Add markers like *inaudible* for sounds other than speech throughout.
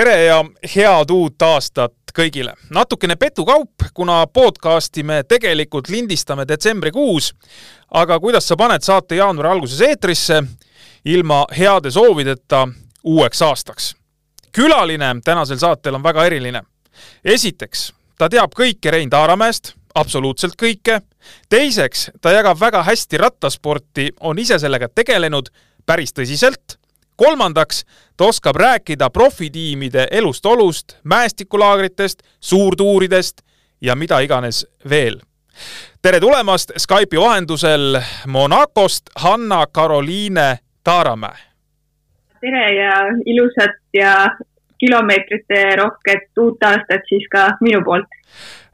tere ja head uut aastat kõigile. natukene petukaup, kuna podcasti me tegelikult lindistame detsembrikuus, aga kuidas sa paned saate jaanuari alguses eetrisse ilma heade soovideta uueks aastaks? külaline tänasel saatel on väga eriline. esiteks, ta teab kõike Rein Taaramäest, absoluutselt kõike. teiseks, ta jagab väga hästi rattasporti, on ise sellega tegelenud päris tõsiselt kolmandaks, ta oskab rääkida profitiimide elust-olust, mäestikulaagritest, suurtuuridest ja mida iganes veel. tere tulemast Skype'i vahendusel Monacost, Hanna-Karoliine Taaramäe. tere ja ilusat ja kilomeetrite rohket uut aastat siis ka minu poolt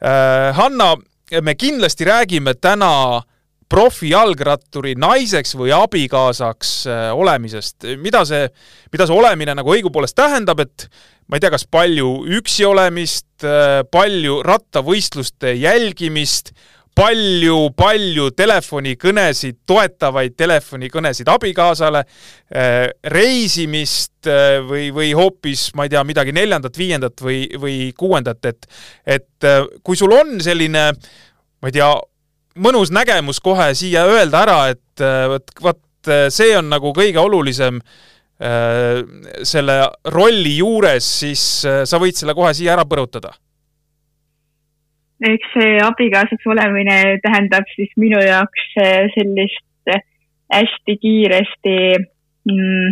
äh,. Hanna, me kindlasti räägime täna äh, profijalgratturi naiseks või abikaasaks äh, olemisest, mida see, mida see olemine nagu õigupoolest tähendab, et ma ei tea, kas palju üksi olemist, äh, palju rattavõistluste jälgimist, palju, palju telefonikõnesid, toetavaid telefonikõnesid abikaasale, äh, reisimist või, või hoopis, ma ei tea, midagi neljandat, viiendat või, või kuuendat, et et kui sul on selline ma ei tea, mõnus nägemus kohe siia öelda ära, et äh, vot, vot äh, see on nagu kõige olulisem äh, selle rolli juures, siis sa võid selle kohe siia ära põrutada. eks see abikaasaks olemine tähendab siis minu jaoks sellist hästi kiiresti mm,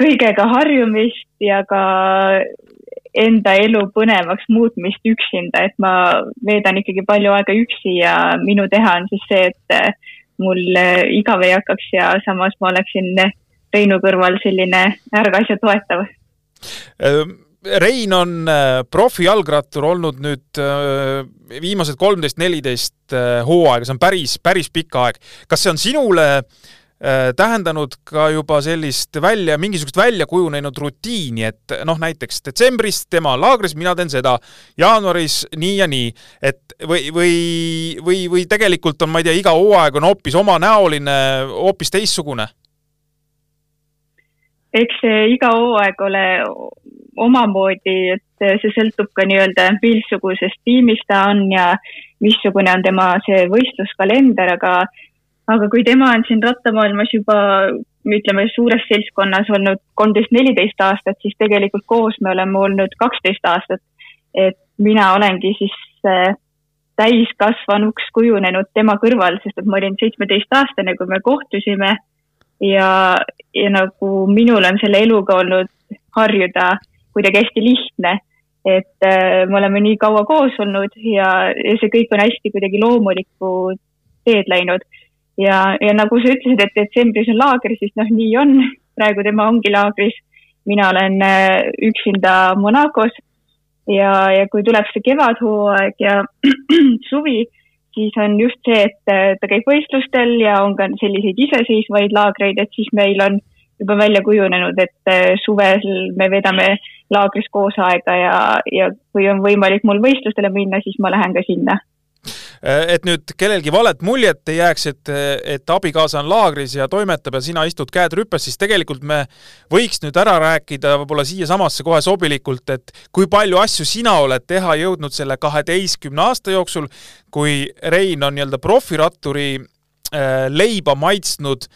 kõigega harjumist ja ka enda elu põnevaks muutmist üksinda, et ma veedan ikkagi palju aega üksi ja minu teha on siis see, et äh, mul äh, igav ei hakkaks ja samas ma oleksin Reinu kõrval selline ärgas ja toetav. Ehm, Rein on profijalgrattur olnud nüüd viimased kolmteist, neliteist hooaega, see on päris, päris pikk aeg. kas see on sinule Äh, tähendanud ka juba sellist välja, mingisugust välja kujunenud rutiini, et noh, näiteks detsembris tema on laagris, mina teen seda, jaanuaris nii ja nii, et või, või, või, või tegelikult on, ma ei tea, iga hooaeg on hoopis omanäoline, hoopis teistsugune? eks see iga hooaeg ole omamoodi, et see sõltub ka nii-öelda, missugusest tiimist ta on ja missugune on tema see võistluskalender, aga aga kui tema on siin rattamaailmas juba ütleme, suures seltskonnas olnud kolmteist, neliteist aastat, siis tegelikult koos me oleme olnud kaksteist aastat. et mina olengi siis äh, täiskasvanuks kujunenud tema kõrval, sest et ma olin seitsmeteistaastane, kui me kohtusime. ja, ja nagu minul on selle eluga olnud harjuda kuidagi hästi lihtne, et äh, me oleme nii kaua koos olnud ja, ja see kõik on hästi kuidagi loomulikku teed läinud ja, ja nagu sa ütlesid, et detsembris on laager, siis noh, nii on. praegu tema ongi laagris. mina olen äh, üksinda Monacos ja, ja kui tuleb see kevadhooaeg ja *clears throat* suvi, siis on just see, et äh, ta käib võistlustel ja on ka selliseid iseseisvaid laagreid, et siis meil on juba välja kujunenud, et äh, suvel me veedame laagris koos aega ja, ja kui on võimalik mul võistlustele minna, siis ma lähen ka sinna et nüüd kellelgi valet muljet ei jääks, et, et abikaasa on laagris ja toimetab ja sina istud käed rüpes, siis tegelikult me võiks nüüd ära rääkida võib-olla siiasamasse kohe sobilikult, et kui palju asju sina oled teha jõudnud selle kaheteistkümne aasta jooksul, kui Rein on nii-öelda profiratturi äh, leiba maitsnud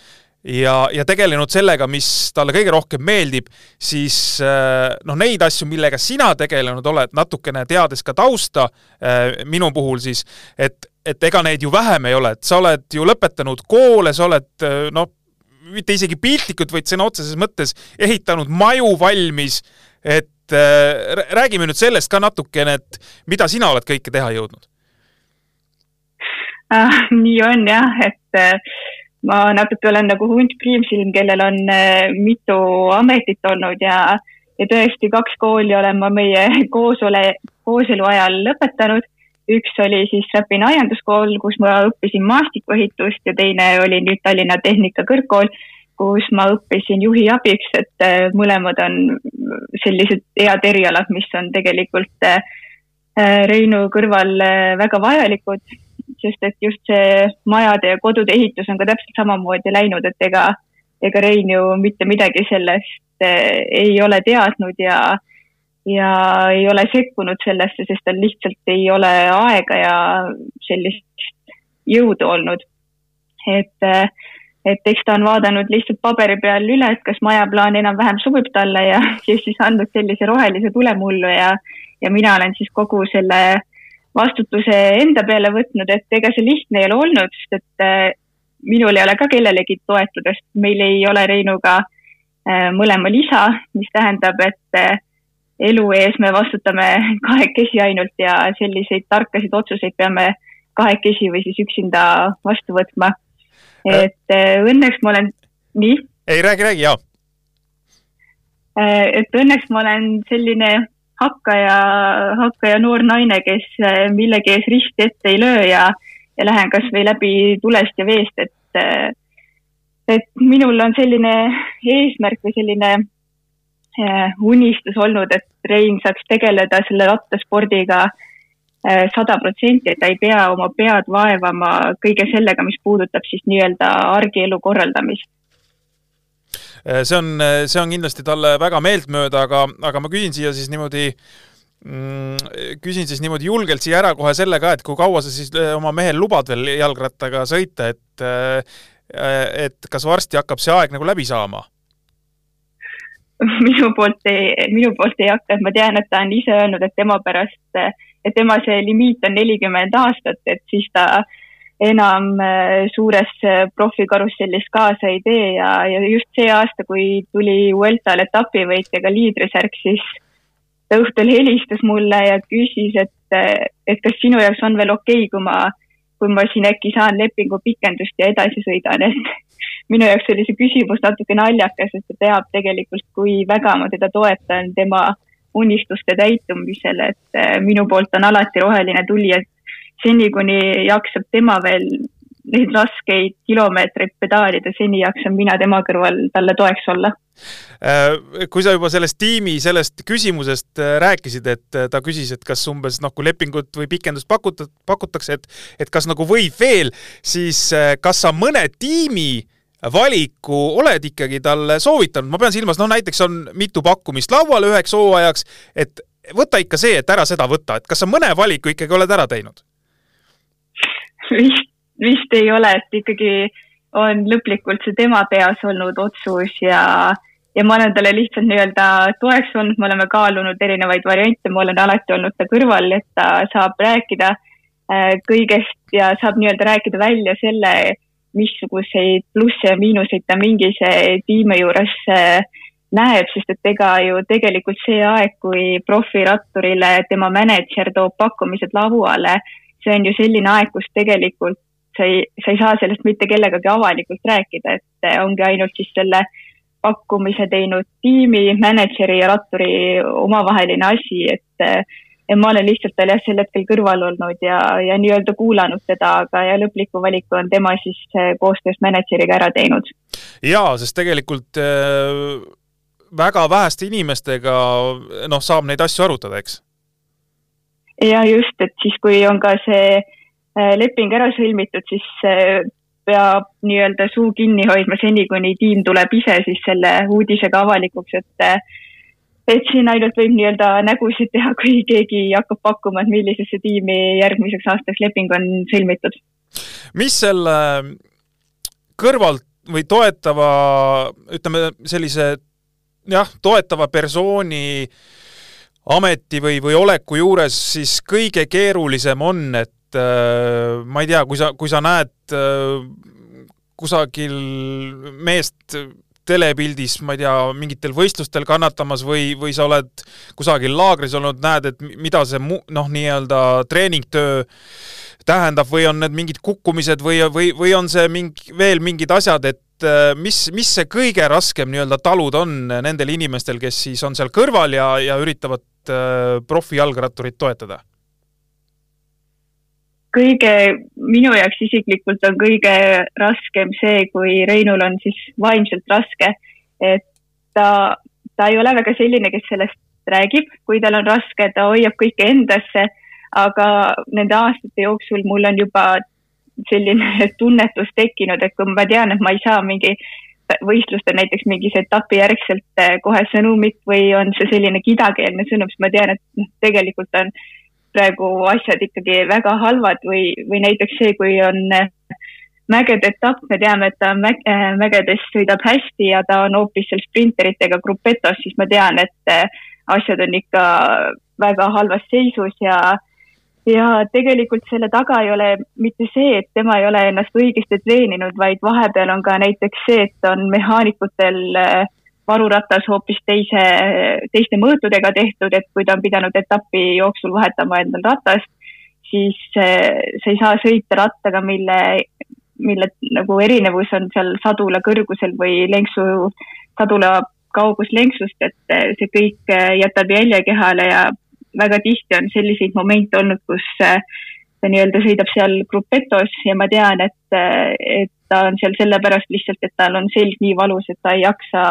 ja, ja tegelenud sellega, mis talle kõige rohkem meeldib, siis äh, noh, neid asju, millega sina tegelenud oled, natukene teades ka tausta äh, minu puhul siis, et, et ega neid ju vähem ei ole, et sa oled ju lõpetanud koole, sa oled äh, noh, mitte isegi piltlikult, vaid sõna otseses mõttes ehitanud maju valmis, et räägime nüüd sellest ka natukene, et mida sina oled kõike teha jõudnud ah,? nii on jah, et ma natuke olen nagu hunt Priimsilm, kellel on äh, mitu ametit olnud ja, ja tõesti kaks kooli olen ma meie *laughs* koosole, kooselu ajal lõpetanud. üks oli siis Räpina aianduskool, kus ma õppisin maastikuehitust ja teine oli nüüd Tallinna Tehnikakõrgkool, kus ma õppisin juhi abiks, et äh, mõlemad on sellised head erialad, mis on tegelikult äh, Reinu kõrval väga vajalikud sest et just see majade ja kodude ehitus on ka täpselt samamoodi läinud, et ega, ega Rein ju mitte midagi sellest ei ole teadnud ja, ja ei ole sekkunud sellesse, sest tal lihtsalt ei ole aega ja sellist jõudu olnud. et, et eks ta on vaadanud lihtsalt paberi peal üle, et kas majaplaan enam-vähem sobib talle ja, ja *laughs* siis andnud sellise rohelise tule mullu ja, ja mina olen siis kogu selle vastutuse enda peale võtnud, et ega see lihtne ei ole olnud, sest et äh, minul ei ole ka kellelegi toetuda, sest meil ei ole Reinuga äh, mõlemal isa, mis tähendab, et äh, elu ees me vastutame *laughs* kahekesi ainult ja selliseid tarkasid otsuseid peame kahekesi või siis üksinda vastu võtma. et õnneks ma olen, nii? ei, räägi, räägi, jaa. et õnneks ma olen selline hakkaja, hakkaja noor naine, kes eh, millegi ees risti ette ei löö ja, ja lähen kasvõi läbi tulest ja veest, et, eh, et minul on selline eesmärk või selline eh, unistus olnud, et Rein saaks tegeleda selle rattaspordiga sada protsenti, et ta ei pea oma pead vaevama kõige sellega, mis puudutab siis nii-öelda argielu korraldamist see on, äh, see on kindlasti talle väga meeltmööda, aga, aga ma küsin siia siis niimoodi mm, küsin siis niimoodi julgelt siia ära kohe selle ka, et kui kaua sa siis äh, oma mehel lubad veel jalgrattaga sõita, et et kas varsti hakkab see aeg nagu läbi saama? minu poolt ei, minu poolt ei hakka, et ma tean, et ta on ise öelnud, et tema pärast, et tema see limiit on nelikümmend aastat, et siis ta äh, enam äh, suures äh, profikarussellis kaasa ei tee ja, ja just see aasta, kui tuli Vueltal etapivõitjaga liidrisärk, siis ta õhtul helistas mulle ja küsis, et, äh, et kas sinu jaoks on veel okei okay,, kui ma, kui ma siin äkki saan lepingu pikendust ja edasi sõidan, *laughs* et minu jaoks oli see küsimus natuke naljakas, sest ta teab tegelikult, kui väga ma teda toetan tema unistuste täitumisel, et minu poolt on alati roheline tuli, et seni, kuni jaksab tema veel neid raskeid kilomeetreid pedaalida, seni jaksan mina tema kõrval talle toeks olla. Äh, kui sa juba sellest tiimi, sellest küsimusest äh, rääkisid, et äh, ta küsis, et kas umbes noh, kui lepingut või pikendust pakuta-, pakutakse, et et kas nagu võib veel, siis kas sa mõne tiimi valiku oled ikkagi talle soovitanud, ma pean silmas, noh näiteks on mitu pakkumist laual üheks hooajaks, et võta ikka see, et ära seda võta, et kas sa mõne valiku ikkagi oled ära teinud? Vist, vist ei ole, et ikkagi on lõplikult see tema peas olnud otsus ja, ja ma olen talle lihtsalt nii-öelda toeks olnud, me oleme kaalunud erinevaid variante, ma olen alati olnud ta kõrval, et ta saab rääkida äh, kõigest ja saab nii-öelda rääkida välja selle, missuguseid plusse ja miinuseid ta mingis tiimi juures äh, näeb, sest et ega ju tegelikult see aeg, kui profiratturile tema mänedžer toob pakkumised lauale, see on ju selline aeg, kus tegelikult sa ei, sa ei saa sellest mitte kellegagi avalikult rääkida, et eh, ongi ainult siis selle pakkumise teinud tiimi, mänedžeri ja ratturi omavaheline asi, et ja eh, ma olen lihtsalt tal jah, sel hetkel kõrval olnud ja, ja nii-öelda kuulanud teda, aga ja lõpliku valiku on tema siis eh, koostöös mänedžeriga ära teinud. jaa, sest tegelikult äh, väga väheste inimestega noh, saab neid asju arutada, eks ja just, et siis, kui on ka see äh, leping ära sõlmitud, siis äh, peab nii-öelda suu kinni hoidma seni, kuni tiim tuleb ise siis selle uudisega avalikuks, et äh, et siin ainult võib nii-öelda nägusid teha, *laughs* kui keegi hakkab pakkuma, et millisesse tiimi järgmiseks aastaks leping on sõlmitud. mis selle kõrvalt või toetava, ütleme sellise jah, toetava persooni äh, ameti või, või oleku juures siis kõige keerulisem on, et äh, ma ei tea, kui sa, kui sa näed äh, kusagil meest telepildis, ma ei tea, mingitel võistlustel kannatamas või, või sa oled kusagil laagris olnud, näed, et mida see mu-, noh, nii-öelda treeningtöö tähendab või on need mingid kukkumised või, või, või on see mingi, veel mingid asjad, et äh, mis, mis see kõige raskem nii-öelda talud on nendel inimestel, kes siis on seal kõrval ja, ja üritavad Äh, profijalgratturit toetada? kõige, minu jaoks isiklikult on kõige raskem see, kui Reinul on siis vaimselt raske, et ta, ta ei ole väga selline, kes sellest räägib, kui tal on raske, ta hoiab kõike endasse, aga nende aastate jooksul mul on juba selline *laughs* tunnetus tekkinud, et kui ma tean, et ma ei saa mingi võistlustel näiteks mingis etapi järgselt kohe sõnumit või on see selline kidakeelne sõnum, sest ma tean, et noh, tegelikult on praegu asjad ikkagi väga halvad või, või näiteks see, kui on mägede etapp, me teame, et ta mäg, mägedes sõidab hästi ja ta on hoopis seal sprinteritega grupetos, siis ma tean, et asjad on ikka väga halvas seisus ja ja tegelikult selle taga ei ole mitte see, et tema ei ole ennast õigesti treeninud, vaid vahepeal on ka näiteks see, et on mehaanikutel äh, varuratas hoopis teise, teiste mõõtudega tehtud, et kui ta on pidanud etapi jooksul vahetama endal ratast, siis äh, sa ei saa sõita rattaga, mille, mille nagu erinevus on seal sadula kõrgusel või lenksu, sadula kaugus lenksust, et äh, see kõik jätab jälje kehale ja väga tihti on selliseid momente olnud, kus äh, ta nii-öelda sõidab seal grupetos ja ma tean, et, äh, et ta on seal sellepärast lihtsalt, et tal on selg nii valus, et ta ei jaksa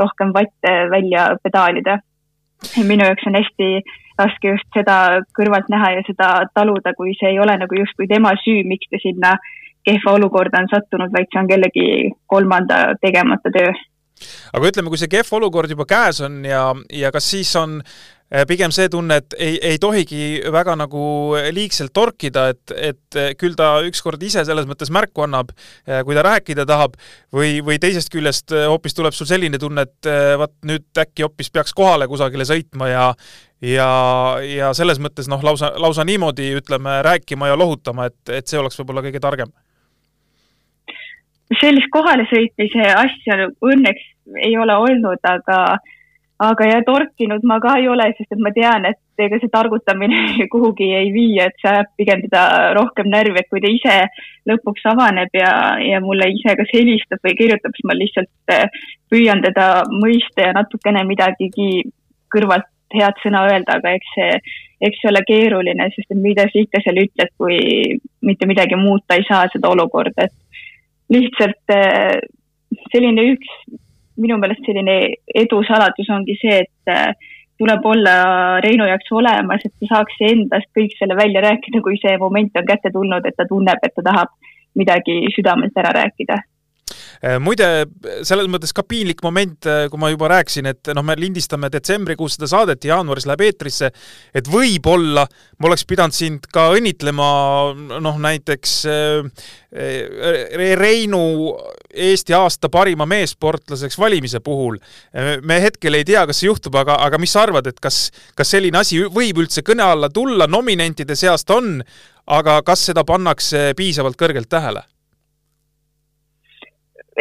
rohkem vatte välja pedaalida. minu jaoks on hästi raske just seda kõrvalt näha ja seda taluda, kui see ei ole nagu justkui tema süü, miks ta sinna kehva olukorda on sattunud, vaid see on kellegi kolmanda tegemata töö aga ütleme, kui see kehv olukord juba käes on ja, ja kas siis on pigem see tunne, et ei, ei tohigi väga nagu liigselt torkida, et, et küll ta ükskord ise selles mõttes märku annab, äh, kui ta rääkida tahab, või, või teisest küljest äh, hoopis tuleb sul selline tunne, et vaat nüüd äkki hoopis peaks kohale kusagile sõitma ja ja, ja selles mõttes noh, lausa, lausa niimoodi ütleme, rääkima ja lohutama, et, et see oleks võib-olla kõige targem. Sellist kohalesõitmise asja õnneks ei ole olnud, aga aga ja torkinud ma ka ei ole, sest et ma tean, et ega see targutamine *laughs* kuhugi ei vii, et see ajab pigem teda rohkem närvi, et kui ta ise lõpuks avaneb ja, ja mulle ise kas helistab või kirjutab, siis ma lihtsalt eh, püüan teda mõista ja natukene midagigi kõrvalt head sõna öelda, aga eks see, eks see ole keeruline, sest et mida sa ikka seal ütled, kui mitte midagi muuta ei saa seda olukorda, et lihtsalt eh, selline üks minu meelest selline edu saladus ongi see, et äh, tuleb olla Reinu jaoks olemas, et ta saaks endast kõik selle välja rääkida, kui see moment on kätte tulnud, et ta tunneb, et ta tahab midagi südamelt ära rääkida muide, selles mõttes ka piinlik moment, äh, kui ma juba rääkisin, et noh, me lindistame detsembrikuus seda saadet ja jaanuaris läheb eetrisse, et võib-olla ma oleks pidanud sind ka õnnitlema noh, näiteks äh, Reinu Eesti aasta parima meessportlaseks valimise puhul. me hetkel ei tea, kas see juhtub, aga, aga mis sa arvad, et kas, kas selline asi võib üldse kõne alla tulla, nominentide seast on, aga kas seda pannakse piisavalt kõrgelt tähele?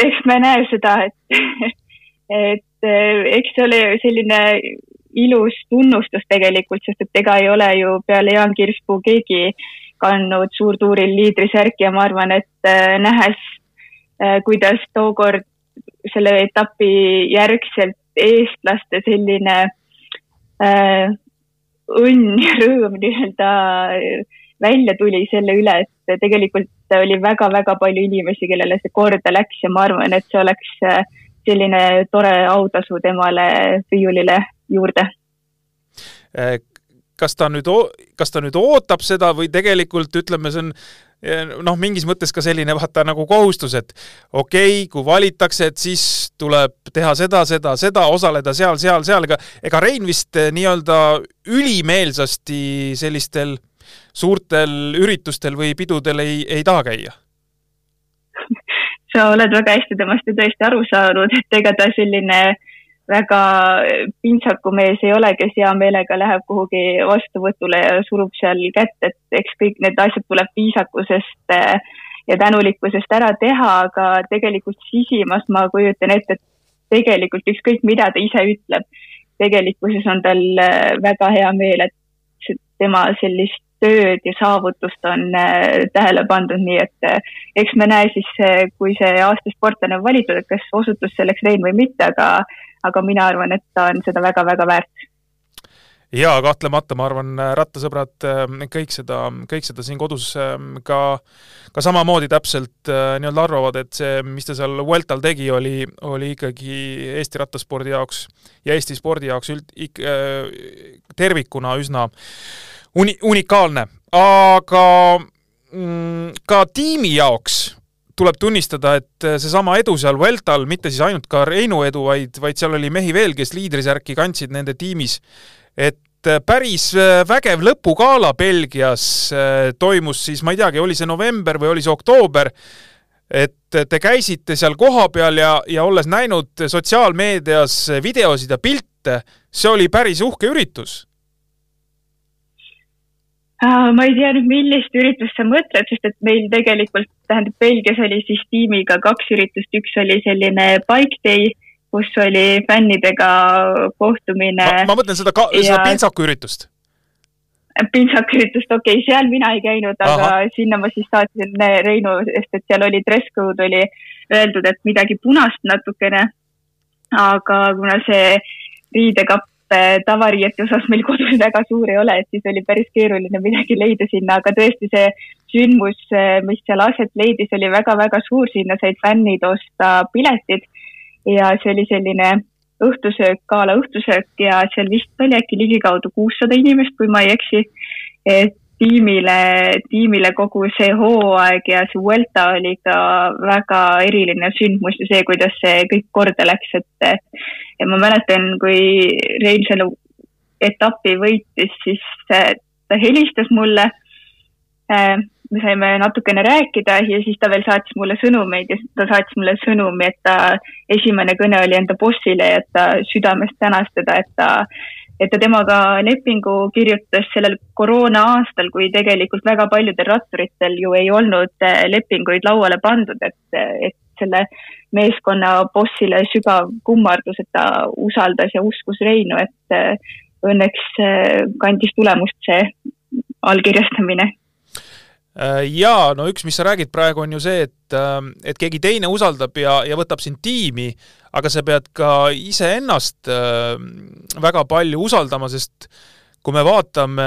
Eks me näe seda, et, *laughs* et eks see oli selline ilus tunnustus tegelikult, sest et ega ei ole ju peale Jaan Kirspuu keegi kandnud suurtuuril liidrisärki ja ma arvan, et äh, nähes, äh, kuidas tookord selle etapi järgselt eestlaste selline äh, õnn ja rõõm *laughs* nii-öelda välja tuli selle üle, et tegelikult oli väga-väga palju inimesi, kellele see korda läks ja ma arvan, et see oleks äh, selline tore autasu temale riiulile juurde. Äh, kas ta nüüd, kas ta nüüd ootab seda või tegelikult ütleme, see on äh, noh, mingis mõttes ka selline vaata nagu kohustus, et okei okay,, kui valitakse, et siis tuleb teha seda, seda, seda, osaleda seal, seal, seal, ega ega Rein vist nii-öelda ülimeelsasti sellistel suurtel üritustel või pidudel ei, ei taha käia? *laughs* sa oled väga hästi temast ju tõesti aru saanud, et ega ta selline väga pintsaku mees ei ole, kes hea meelega läheb kuhugi vastuvõtule ja surub seal kätt, et eks kõik need asjad tuleb viisakusest eh, ja tänulikkusest ära teha, aga tegelikult sisimas ma kujutan ette, et tegelikult ükskõik, mida ta ise ütleb, tegelikkuses on tal eh, väga hea meel, et tema sellist tööd ja saavutust on äh, tähele pandud, nii et äh, eks me näe siis, äh, kui see aasta sportlane on valitud, et kas osutus selleks Rein või mitte, aga, aga mina arvan, et ta on seda väga-väga väärt. Jaa, kahtlemata, ma arvan, rattasõbrad kõik seda, kõik seda siin kodus ka, ka samamoodi täpselt nii-öelda arvavad, et see, mis ta seal Vueltal tegi, oli, oli ikkagi Eesti rattaspordi jaoks ja Eesti spordi jaoks üld-, tervikuna üsna uni-, unikaalne, aga mm, ka tiimi jaoks tuleb tunnistada, et seesama edu seal Vueltal, mitte siis ainult ka Reinu edu, vaid, vaid seal oli mehi veel, kes liidrisärki kandsid nende tiimis, et päris vägev lõpugala Belgias toimus siis, ma ei teagi, oli see november või oli see oktoober, et te käisite seal kohapeal ja, ja olles näinud sotsiaalmeedias videosid ja pilte, see oli päris uhke üritus ma ei tea nüüd, millist üritust sa mõtled, sest et meil tegelikult, tähendab, Belgias oli siis tiimiga kaks üritust, üks oli selline bike day, kus oli fännidega kohtumine. ma mõtlen seda ka, ja... seda pintsaku üritust. pintsaku üritust, okei okay,, seal mina ei käinud, aga sinna ma siis saatsin Reinu, sest et seal oli dress code oli öeldud, et midagi punast natukene. aga kuna see riidekapp tavariiete osas meil kodus väga suur ei ole, et siis oli päris keeruline midagi leida sinna, aga tõesti see sündmus, mis seal aset leidis, oli väga-väga suur, sinna said fännid osta piletid ja see oli selline õhtusöök, gala õhtusöök ja seal vist oli äkki ligikaudu kuussada inimest, kui ma ei eksi. et tiimile, tiimile kogu see hooaeg ja see Vuelta oli ka väga eriline sündmus ja see, kuidas see kõik korda läks, et ja ma mäletan, kui Rein selle etapi võitis, siis ta helistas mulle. me saime natukene rääkida ja siis ta veel saatis mulle sõnumeid ja ta saatis mulle sõnumi, et ta esimene kõne oli enda bossile ja ta südamest tänas teda, et ta et ta temaga lepingu kirjutas sellel koroona aastal, kui tegelikult väga paljudel ratturitel ju ei olnud eh, lepinguid lauale pandud, et, et selle meeskonna bossile sügav kummardus, et ta usaldas ja uskus Reinu, et eh, õnneks eh, kandis tulemust see allkirjastamine. Äh, jaa, no üks, mis sa räägid praegu, on ju see, et, ähm, et keegi teine usaldab ja, ja võtab sind tiimi, aga sa pead ka iseennast ähm, väga palju usaldama, sest kui me vaatame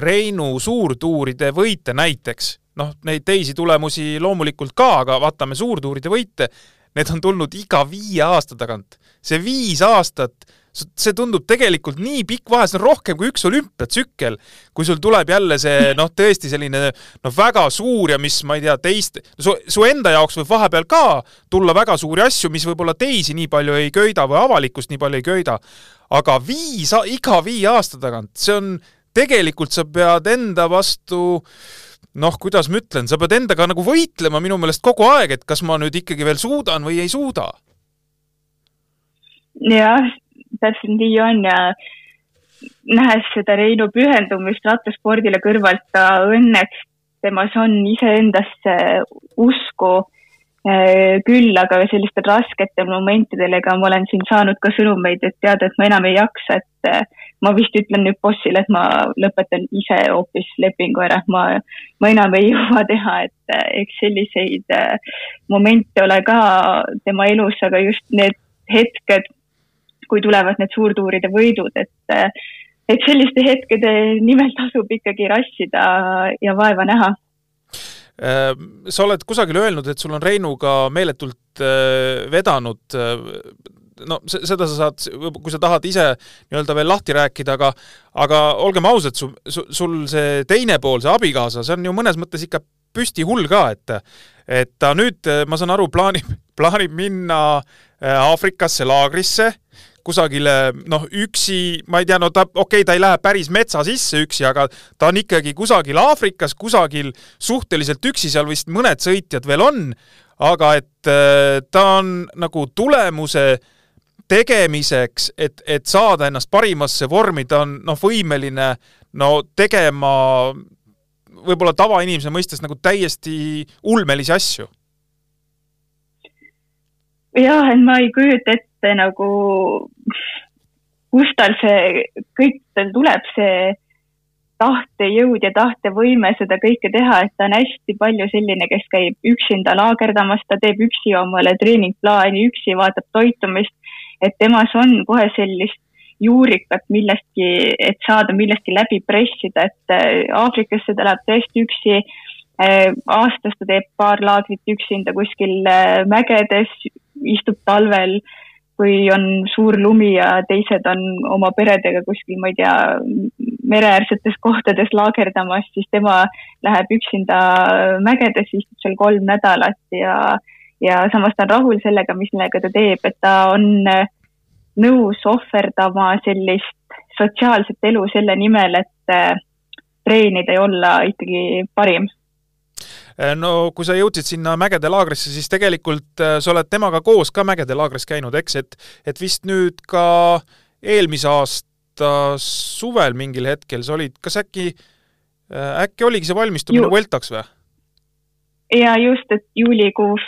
Reinu suurtuuride võite näiteks, noh, neid teisi tulemusi loomulikult ka, aga vaatame suurtuuride võite, need on tulnud iga viie aasta tagant. see viis aastat see tundub tegelikult nii pikk vahe, see on rohkem kui üks olümpiatsükkel, kui sul tuleb jälle see *laughs* noh, tõesti selline noh, väga suur ja mis ma ei tea, teist, su, su enda jaoks võib vahepeal ka tulla väga suuri asju, mis võib-olla teisi nii palju ei köida või avalikkust nii palju ei köida. aga viis, iga viie aasta tagant, see on, tegelikult sa pead enda vastu noh, kuidas ma ütlen, sa pead endaga nagu võitlema minu meelest kogu aeg, et kas ma nüüd ikkagi veel suudan või ei suuda. jah, täpselt nii on ja nähes seda Reinu pühendumist rattaspordile kõrvalt, ta õnneks temas on iseendasse usku küll, aga sellistel rasketel momentidel, ega ma olen siin saanud ka sõnumeid, et tead, et ma enam ei jaksa, et eh, ma vist ütlen nüüd bossile, et ma lõpetan ise hoopis lepingu ära, ma, ma enam ei *laughs* jõua teha, et eh, eks selliseid momente ole ka tema elus, aga just need hetked, kui tulevad need suurtuuride võidud, et, et selliste hetkede nimel *laughs* tasub ikkagi rassida ja vaeva näha. äh, sa oled kusagil öelnud, et sul on Reinuga meeletult äh, vedanud, äh, no seda sa saad, kui sa tahad ise nii-öelda veel lahti rääkida, aga aga olgem ausad, su, su, sul see teine pool, see abikaasa, see on ju mõnes mõttes ikka püsti hull ka, et et ta nüüd, ma saan aru, plaanib, *laughs* plaanib minna Aafrikasse laagrisse kusagile noh, üksi, ma ei tea, no ta, okei okay,, ta ei lähe päris metsa sisse üksi, aga ta on ikkagi kusagil Aafrikas, kusagil suhteliselt üksi, seal vist mõned sõitjad veel on, aga et äh, ta on nagu tulemuse tegemiseks, et, et saada ennast parimasse vormi, ta on noh, võimeline no tegema võib-olla tavainimese mõistes nagu täiesti ulmelisi asju. Jah, et ma ei kujuta ette nagu, kust tal see, kõik tal tuleb see tahtejõud ja tahtevõime seda kõike teha, et ta on hästi palju selline, kes käib üksinda laagerdamas, ta teeb üksi omale treeningplaani, üksi vaatab toitumist, et temas on kohe sellist juurikat millestki, et saada millestki läbi pressida, et äh, Aafrikasse ta läheb tõesti üksi. Äh, aastas ta teeb paar laagrit üksinda kuskil äh, mägedes, istub talvel, kui on suur lumi ja teised on oma peredega kuskil, ma ei tea, mereäärsetes kohtades laagerdamas, siis tema läheb üksinda mägedes, istub seal kolm nädalat ja, ja samas ta on rahul sellega, millega ta teeb, et ta on nõus ohverdama sellist sotsiaalset elu selle nimel, et treenida ja olla ikkagi parim. Äh, no kui sa jõudsid sinna mägede laagrisse, siis tegelikult äh, sa oled temaga koos ka mägede laagris käinud, eks, et et vist nüüd ka eelmise aasta suvel mingil hetkel sa olid, kas äkki, äh, äkki oligi see valmistumine Vueltaks või? ja just, et juulikuus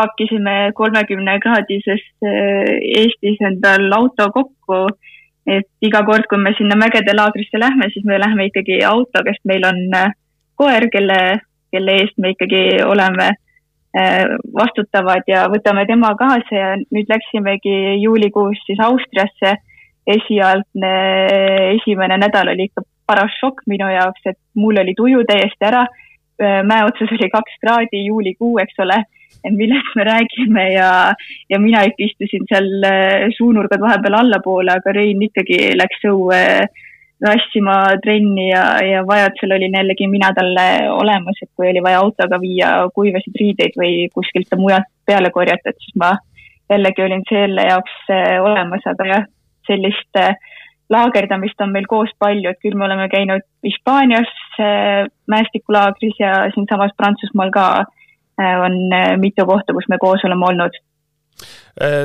pakkisime kolmekümne kraadises Eestis endal auto kokku, et iga kord, kui me sinna mägede laagrisse lähme, siis me lähme ikkagi autoga, sest meil on koer, kelle kelle eest me ikkagi oleme äh, vastutavad ja võtame tema kaasa ja nüüd läksimegi juulikuus siis Austriasse. esialgne esimene nädal oli ikka paras šokk minu jaoks, et mul oli tuju täiesti ära. Äh, mäe otsas oli kaks kraadi, juulikuu, eks ole, et millest me räägime ja, ja mina ikka istusin seal äh, suunurgad vahepeal allapoole, aga Rein ikkagi läks õue rassima trenni ja, ja vajadusel olin jällegi mina talle olemas, et kui oli vaja autoga viia kuivasid riideid või kuskilt mujalt peale korjata, et siis ma jällegi olin selle jaoks äh, olemas, aga jah, sellist äh, laagerdamist on meil koos palju, et küll me oleme käinud Hispaanias äh, mäestikulaagris ja siinsamas Prantsusmaal ka on mitu kohta, kus me koos oleme olnud.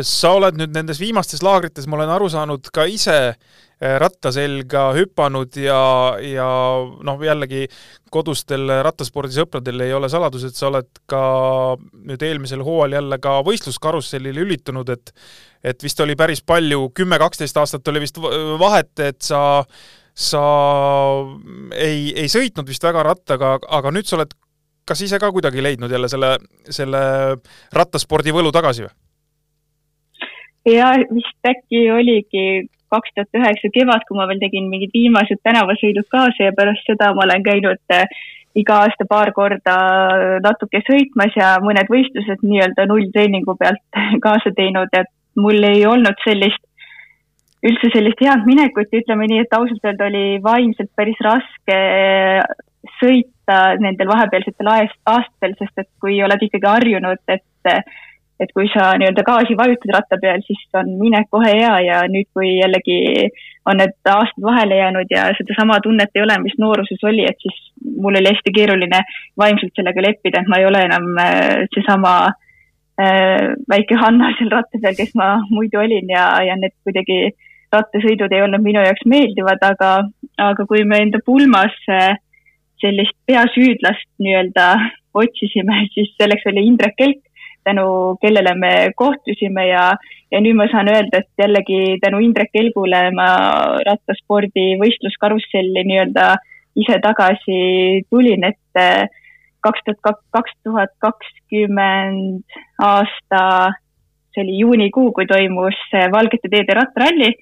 Sa oled nüüd nendes viimastes laagrites, ma olen aru saanud, ka ise Eh, ratta selga hüpanud ja, ja noh, jällegi kodustel rattaspordisõpradel ei ole saladus, et sa oled ka nüüd eelmisel hooajal jälle ka võistluskarussellil lülitunud, et et vist oli päris palju, kümme-kaksteist aastat oli vist vahet, et sa sa ei, ei sõitnud vist väga rattaga, aga nüüd sa oled kas ise ka kuidagi leidnud jälle selle, selle rattaspordi võlu tagasi või? ja vist äkki oligi kaks tuhat üheksa kevad, kui ma veel tegin mingid viimased tänavasõidud kaasa ja pärast seda ma olen käinud äh, iga aasta paar korda natuke sõitmas ja mõned võistlused nii-öelda nulltreeningu pealt *laughs* kaasa teinud, et mul ei olnud sellist, üldse sellist head minekut. Ja ütleme nii, et ausalt öelda oli vaimselt päris raske sõita nendel vahepealsetel aastatel, sest et kui oled ikkagi harjunud, et et kui sa nii-öelda gaasi vajutad ratta peal, siis on minek kohe hea ja nüüd, kui jällegi on need aastad vahele jäänud ja sedasama tunnet ei ole, mis nooruses oli, et siis mul oli hästi keeruline vaimselt sellega leppida, et ma ei ole enam äh, seesama äh, väike Hanna seal ratta peal, kes ma muidu olin ja, ja need kuidagi rattasõidud ei olnud minu jaoks meeldivad, aga, aga kui me enda pulmas äh, sellist peasüüdlast nii-öelda otsisime, siis selleks oli Indrek Kelk, tänu kellele me kohtusime ja, ja nüüd ma saan öelda, et jällegi tänu Indrek Kelgule ma rattaspordi võistluskarusselli nii-öelda ise tagasi tulin, et eh, kaks tuhat, kaks tuhat kakskümmend aasta, see oli juunikuu, kui toimus Valgete teede rattaralli,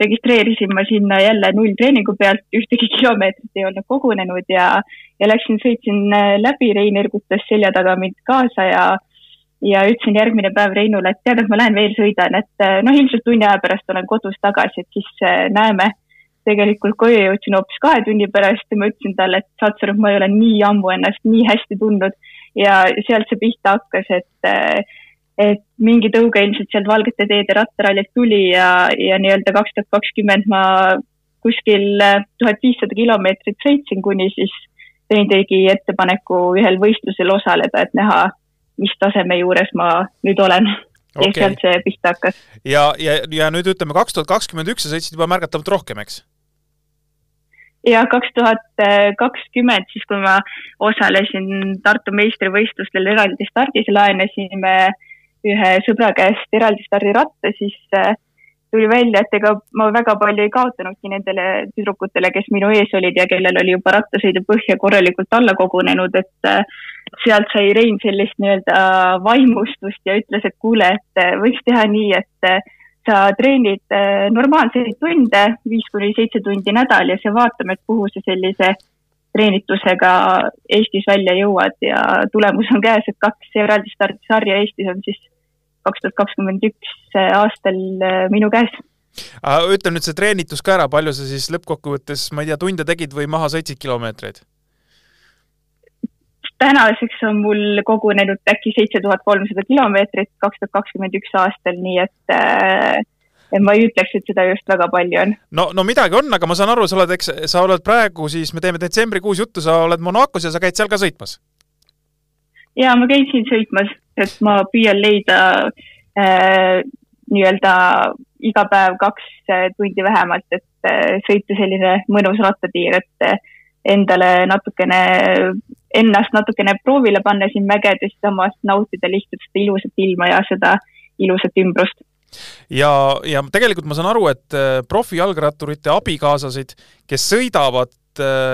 registreerisin ma sinna jälle nulltreeningu pealt, ühtegi *laughs* kilomeetrit ei olnud kogunenud ja, ja läksin, sõitsin läbi, Rein ergutas selja taga mind kaasa ja ja ütlesin järgmine päev Reinule, et tead, et ma lähen veel sõidan, et eh, noh, ilmselt tunni aja pärast olen kodus tagasi, et siis eh, näeme. tegelikult koju jõudsin hoopis kahe tunni pärast ja ma ütlesin talle, et saad sa aru, ma ei ole nii ammu ennast nii hästi tundnud ja sealt see pihta hakkas, et eh, et mingi tõuge ilmselt sealt Valgete teede rattarallilt tuli ja, ja nii-öelda kaks tuhat kakskümmend ma kuskil tuhat viissada kilomeetrit sõitsin, kuni siis Rein tegi ettepaneku ühel võistlusel osaleda, et näha, mis taseme juures ma nüüd olen okay.. ja sealt see pihta hakkas. ja, ja, ja nüüd ütleme, kaks tuhat kakskümmend üks sa sõitsid juba märgatavalt rohkem, eks? ja kaks tuhat kakskümmend, siis kui ma osalesin Tartu meistrivõistlustel eraldi stardis, laenasime ühe sõbra käest eraldi stardiratta, siis äh, tuli välja, et ega ma väga palju ei kaotanudki nendele tüdrukutele, kes minu ees olid ja kellel oli juba rattasõidupõhja korralikult alla kogunenud, et äh, sealt sai Rein sellist nii-öelda vaimustust ja ütles, et kuule, et äh, võiks teha nii, et äh, sa treenid normaalseid tunde, viis kuni seitse tundi nädal ja vaatame, et kuhu sa sellise treenitusega Eestis välja jõuad ja tulemus on käes, et kaks eraldi stardisarja Eestis on siis kaks tuhat kakskümmend üks aastal äh, minu käes ütle nüüd see treenitus ka ära, palju sa siis lõppkokkuvõttes, ma ei tea, tunde tegid või maha sõitsid kilomeetreid? Tänaseks on mul kogunenud äkki seitse tuhat kolmsada kilomeetrit kaks tuhat kakskümmend üks aastal, nii et äh, et ma ei ütleks, et seda just väga palju on. no, no midagi on, aga ma saan aru, sa oled, eks, sa oled praegu siis, me teeme detsembrikuus juttu, sa oled Monacos ja sa käid seal ka sõitmas? ja ma käin siin sõitmas, et ma püüan leida äh, nii-öelda iga päev kaks äh, tundi vähemalt, et äh, sõita selline mõnus rattatiir, et äh, endale natukene, ennast natukene proovile panna siin mägedes, samas nautida lihtsalt seda ilusat ilma ja seda ilusat ümbrust. Ja, ja tegelikult ma saan aru, et profijalgratturite abikaasasid, kes sõidavad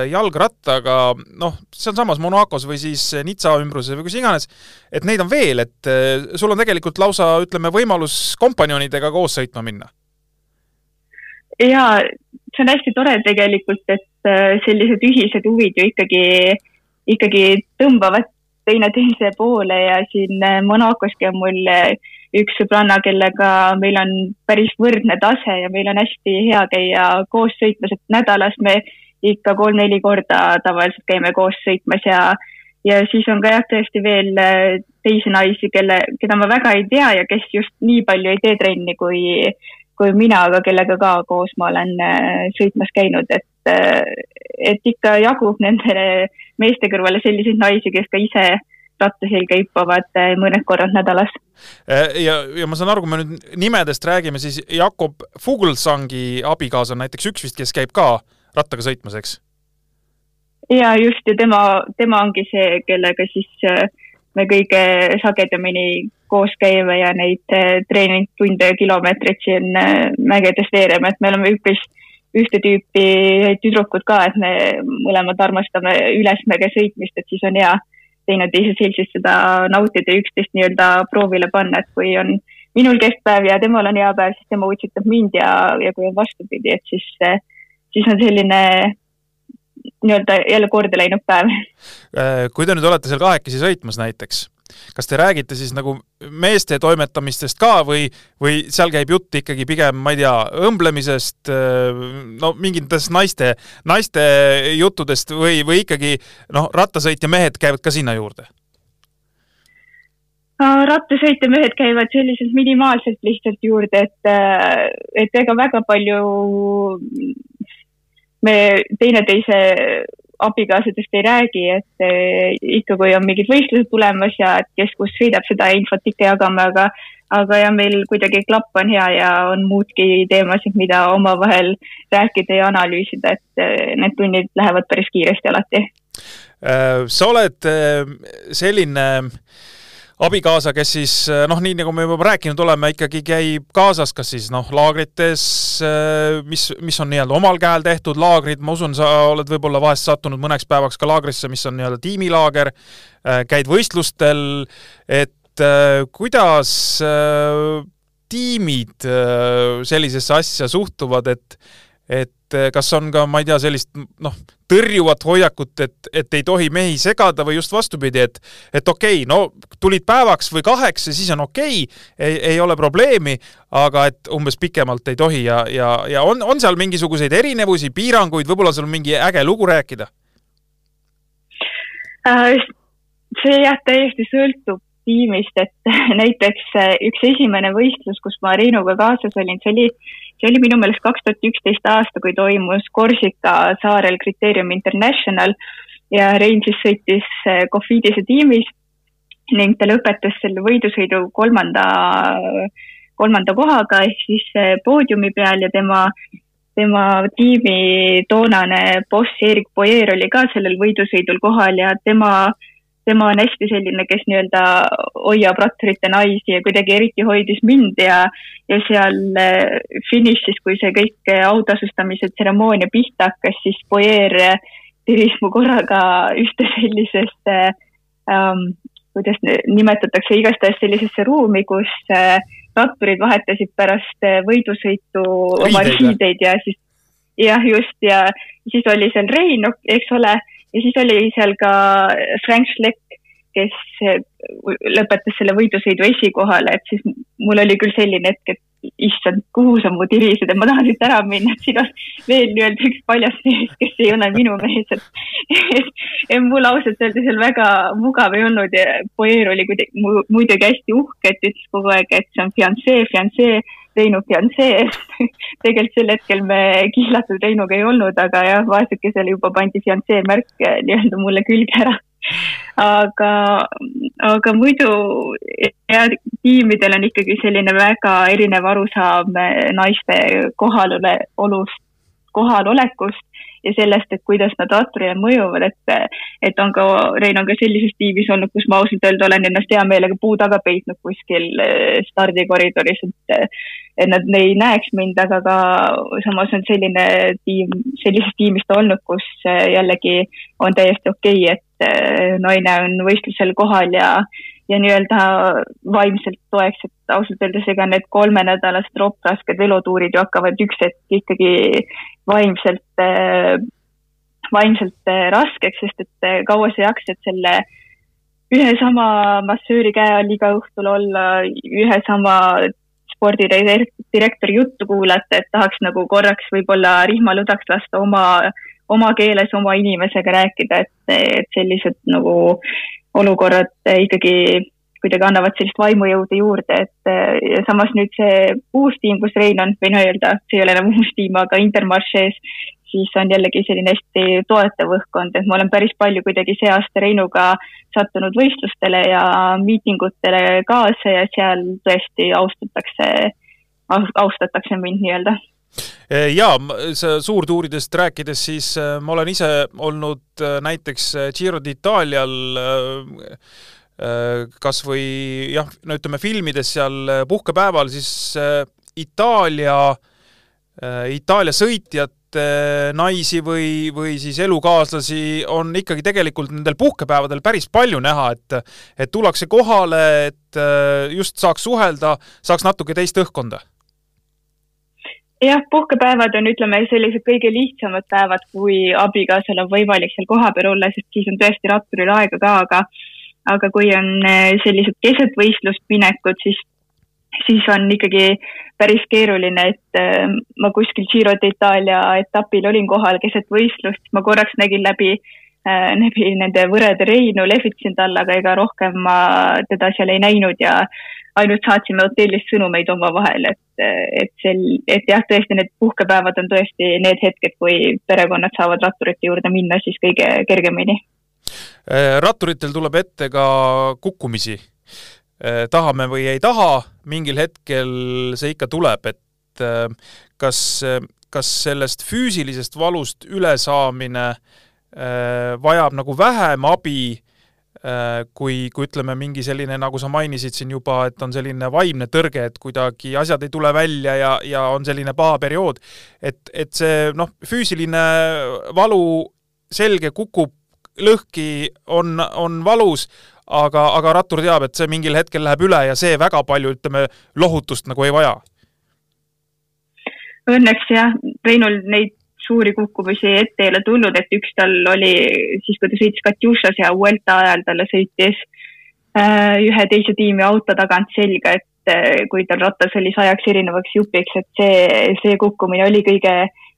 jalgrattaga, noh, sealsamas Monacos või siis Nizza ümbruses või kus iganes, et neid on veel, et sul on tegelikult lausa, ütleme, võimalus kompanjonidega koos sõitma minna. Ja see on hästi tore tegelikult, et äh, sellised ühised huvid ju ikkagi, ikkagi tõmbavad teineteise poole ja siin äh, Monacoski on mul äh, üks sõbranna, kellega meil on päris võrdne tase ja meil on hästi hea käia koos sõitmas, et nädalas me ikka kolm-neli korda tavaliselt käime koos sõitmas ja, ja siis on ka jah, tõesti veel teisi naisi, kelle, keda ma väga ei tea ja kes just nii palju ei tee trenni kui, kui mina, aga kellega ka koos ma olen äh, sõitmas käinud, et, äh, et ikka jagub nendele meeste kõrvale selliseid naisi, kes ka ise ratta selga hüppavad äh, mõned korrad nädalas. ja, ja ma saan aru, kui me nüüd nimedest räägime, siis Jakob Fuglsangi abikaasa on näiteks üks vist, kes käib ka rattaga sõitmas, eks? ja just, ja tema, tema ongi see, kellega siis me kõige sagedamini koos käime ja neid eh, treeningtunde ja kilomeetreid siin eh, mägedes veereme, et me oleme üpris ühte tüüpi tüdrukud ka, et me mõlemad armastame ülesmäge sõitmist, et siis on hea teineteise seltsis seda nautida ja üksteist nii-öelda proovile panna, et kui on minul keskpäev ja temal on hea päev, siis tema utsitab mind ja, ja kui on vastupidi, et siis, siis on selline nii-öelda jälle korda läinud päev. kui te nüüd olete seal kahekesi sõitmas näiteks kas te räägite siis nagu meeste toimetamistest ka või, või seal käib jutt ikkagi pigem, ma ei tea, õmblemisest, no mingitest naiste, naiste juttudest või, või ikkagi noh, rattasõitja mehed käivad ka sinna juurde? rattasõitja mehed käivad selliselt minimaalselt lihtsalt juurde, et, et ega väga palju me teineteise abikaasadest ei räägi, et eh, ikka, kui on mingid võistlused tulemas ja kes kus sõidab, seda infot ikka jagame, aga aga jah, meil kuidagi klapp on hea ja on muudki teemasid, mida omavahel rääkida ja analüüsida, et eh, need tunnid lähevad päris kiiresti alati. Äh, sa oled äh, selline äh, abikaasa, kes siis eh, noh, nii nagu me juba rääkinud oleme, ikkagi käib kaasas, kas siis noh, laagrites, eh, mis, mis on nii-öelda omal käel tehtud laagrid, ma usun, sa oled võib-olla vahest sattunud mõneks päevaks ka laagrisse, mis on nii-öelda tiimilaager, eh, käid võistlustel, et kuidas tiimid sellisesse asja suhtuvad, et et kas on ka, ma ei tea, sellist noh, tõrjuvat hoiakut, et, et ei tohi mehi segada või just vastupidi, et et okei okay,, no tulid päevaks või kaheks ja siis on okei okay,, ei, ei ole probleemi, aga et umbes pikemalt ei tohi ja, ja, ja on, on seal mingisuguseid erinevusi, piiranguid, võib-olla sul mingi äge lugu rääkida äh,? see jah, täiesti sõltub tiimist, et *laughs* näiteks äh, üks esimene võistlus, kus ma Reinuga kaasas olin, see oli see oli minu meelest kaks tuhat üksteist aasta, kui toimus Korsika saarel Kriteerium International ja Rein siis sõitis Cofidise tiimis ning ta lõpetas selle võidusõidu kolmanda, kolmanda kohaga ehk siis poodiumi peal ja tema, tema tiimi toonane boss Erik Boyer oli ka sellel võidusõidul kohal ja tema äh, tema on hästi selline, kes nii-öelda hoiab ratturite naisi ja kuidagi eriti hoidis mind ja, ja seal äh, finišis, kui see kõik autasustamise tseremoonia pihta hakkas, siis Boyer tiris mu korraga ühte sellisesse ähm,, kuidas nimetatakse, igastahes sellisesse ruumi, kus äh, ratturid vahetasid pärast võidusõitu oma riideid ja siis jah, just ja siis oli seal Rein, eks ole ja siis oli seal ka Frank Schleck, kes lõpetas selle võidusõidu esikohale, et siis mul oli küll selline hetk, et issand, kuhu sa mu tirised, et ma tahan siit ära minna, et siin on veel nii-öelda üks paljas mees, kes ei ole minu mees, et, et, mul ausalt öeldes seal väga mugav ei olnud ja Poeer oli kuidagi muidugi hästi uhke, et ütles kogu aeg, et see on fiancee, fiancee, Reinu fiancee tegelikult sel hetkel me kihlatud Reinuga ei olnud, aga jah, vaesekesele juba pandi fiancee märk nii-öelda mulle külge ära aga, aga muidu jah, tiimidel on ikkagi selline väga erinev arusaam naiste kohalolust, kohalolekust ja sellest, et kuidas nad ratturile mõjuvad, et, et on ka, Rein on ka sellises tiimis olnud, kus ma ausalt öelda olen ennast hea meelega puu taga peitnud kuskil eh, stardikoridoris, et, et nad ei näeks mind, aga ka samas on selline tiim, sellisest tiimist olnud, kus eh, jällegi on täiesti okei okay,, et eh, naine on võistlusel kohal ja ja nii-öelda vaimselt toeks, et ausalt öeldes ega need kolmenädalased ropprasked velotuurid ju hakkavad üks hetk ikkagi vaimselt, äh, vaimselt äh, raskeks, sest et äh, kaua sa jaksad selle ühe sama massööri käe all iga õhtul olla, ühe sama spordidirektori juttu kuulata, et tahaks nagu korraks võib-olla rihmalõdvaks lasta oma, oma keeles oma inimesega rääkida, et, et sellised nagu olukorrad ikkagi kuidagi annavad sellist vaimujõudu juurde, et ja samas nüüd see uus tiim, kus Rein on, või no öelda, see ei ole enam uus tiim, aga Intermarche's, siis on jällegi selline hästi toetav õhkkond, et ma olen päris palju kuidagi see aasta Reinuga sattunud võistlustele ja miitingutele kaasa ja seal tõesti austatakse, austatakse mind nii-öelda. Jaa, suurtuuridest rääkides, siis äh, ma olen ise olnud näiteks Giro d'Italial Äh, kas või jah, no ütleme filmides seal äh, puhkepäeval, siis äh, Itaalia, Itaalia sõitjate naisi või, või siis elukaaslasi on ikkagi tegelikult nendel puhkepäevadel päris palju näha, et et tullakse kohale, et just saaks suhelda, saaks natuke teist õhkkonda jah, puhkepäevad on, ütleme, sellised kõige lihtsamad päevad, kui abikaasal on võimalik seal kohapeal olla, sest siis on tõesti ratturil aega ka, aga aga kui on eh, sellised keset võistlust minekud, siis, siis on ikkagi päris keeruline, et äh, ma kuskil Giro d'Itaalia etapil olin kohal keset võistlust, ma korraks nägin läbi äh,, läbi nende võrede Reinu, lehvitasin talle, aga ega rohkem ma teda seal ei näinud ja ainult saatsime hotellist sõnumeid omavahel, et, et sel, et jah, tõesti need puhkepäevad on tõesti need hetked, kui perekonnad saavad ratturite juurde minna siis kõige kergemini. Äh, ratturitel tuleb ette ka kukkumisi. Äh, tahame või ei taha, mingil hetkel see ikka tuleb, et äh, kas, kas sellest füüsilisest valust ülesaamine vajab nagu vähem abi, kui, kui ütleme, mingi selline, nagu sa mainisid siin juba, et on selline vaimne tõrge, et kuidagi asjad ei tule välja ja, ja on selline paha periood. et, et see noh, füüsiline valu selge kukub lõhki on, on valus, aga, aga rattur teab, et see mingil hetkel läheb üle ja see väga palju, ütleme, lohutust nagu ei vaja. Õnneks jah, Reinul neid suuri kukkumisi ette ei ole tulnud, et üks tal oli siis, kui ta sõitis Katjušas ja Vuelta ajal talle sõitis äh, ühe teise tiimi auto tagant selga, et äh, kui tal rattas oli sajaks erinevaks jupiks, et see, see kukkumine oli kõige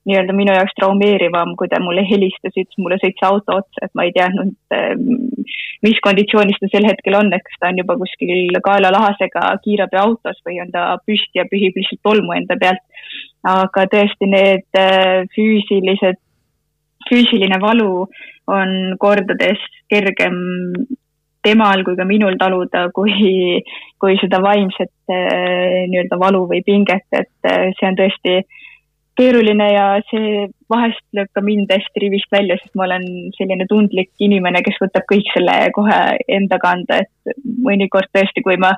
nii-öelda minu jaoks traumeerivam, kui ta mulle helistas, ütles mulle sõitsa auto otsa, et ma ei teadnud, mis konditsioonis ta sel hetkel on, et kas ta on juba kuskil kaelalahasega kiirabiautos või on ta püsti ja pühib lihtsalt tolmu enda pealt. aga tõesti, need äh, füüsilised, füüsiline valu on kordades kergem temal kui ka minul taluda, kui, kui seda vaimset äh, nii-öelda valu või pinget, et äh, see on tõesti keeruline ja see vahest lööb ka mind hästi rivist välja, sest ma olen selline tundlik inimene, kes võtab kõik selle kohe enda kanda, et mõnikord tõesti, kui ma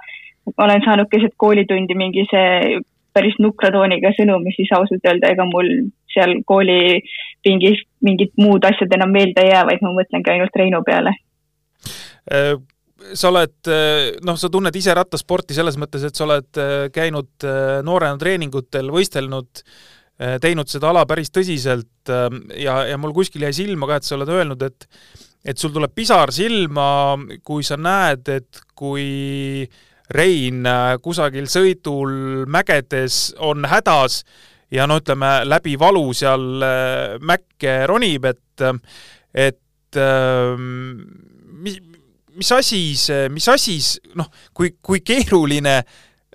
olen saanud keset koolitundi mingi see päris nukra tooniga sõnumi, siis ausalt öelda, ega mul seal koolipingis mingid muud asjad enam meelde ei jää, vaid ma mõtlengi ainult Reinu peale. Äh, sa oled, äh, noh, sa tunned ise rattasporti selles mõttes, et sa oled äh, käinud noorena treeningutel, võistelnud äh, teinud seda ala päris tõsiselt ähm, ja, ja mul kuskil jäi silma ka, et sa oled öelnud, et et sul tuleb pisar silma, kui sa näed, et kui Rein kusagil sõidul mägedes on hädas ja no ütleme, läbi valu seal mäkke ronib, et, et mis, mis asi see, mis asi, noh, kui, kui keeruline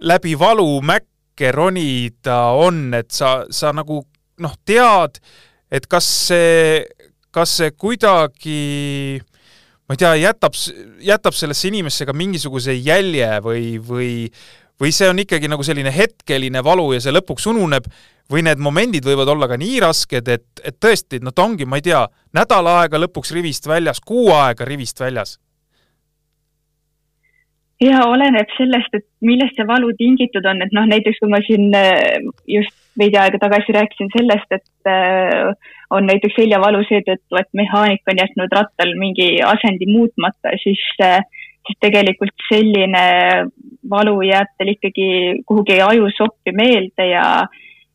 läbi valu mäkke ronida on, et sa, sa nagu noh, tead, et kas see, kas see kuidagi ma ei tea, jätab, jätab sellesse inimesse ka mingisuguse jälje või, või või see on ikkagi nagu selline hetkeline valu ja see lõpuks ununeb või need momendid võivad olla ka nii rasked, et, et tõesti, no ta ongi, ma ei tea, nädal aega lõpuks rivist väljas, kuu aega rivist väljas ja oleneb sellest, et millest see valu tingitud on, et noh, näiteks kui ma siin äh, just veidi aega tagasi rääkisin sellest, et äh, on näiteks seljavalu seetõttu, et mehaanik on jätnud rattal mingi asendi muutmata, siis, äh, siis tegelikult selline valu jääb tal ikkagi kuhugi ajusoppi meelde ja,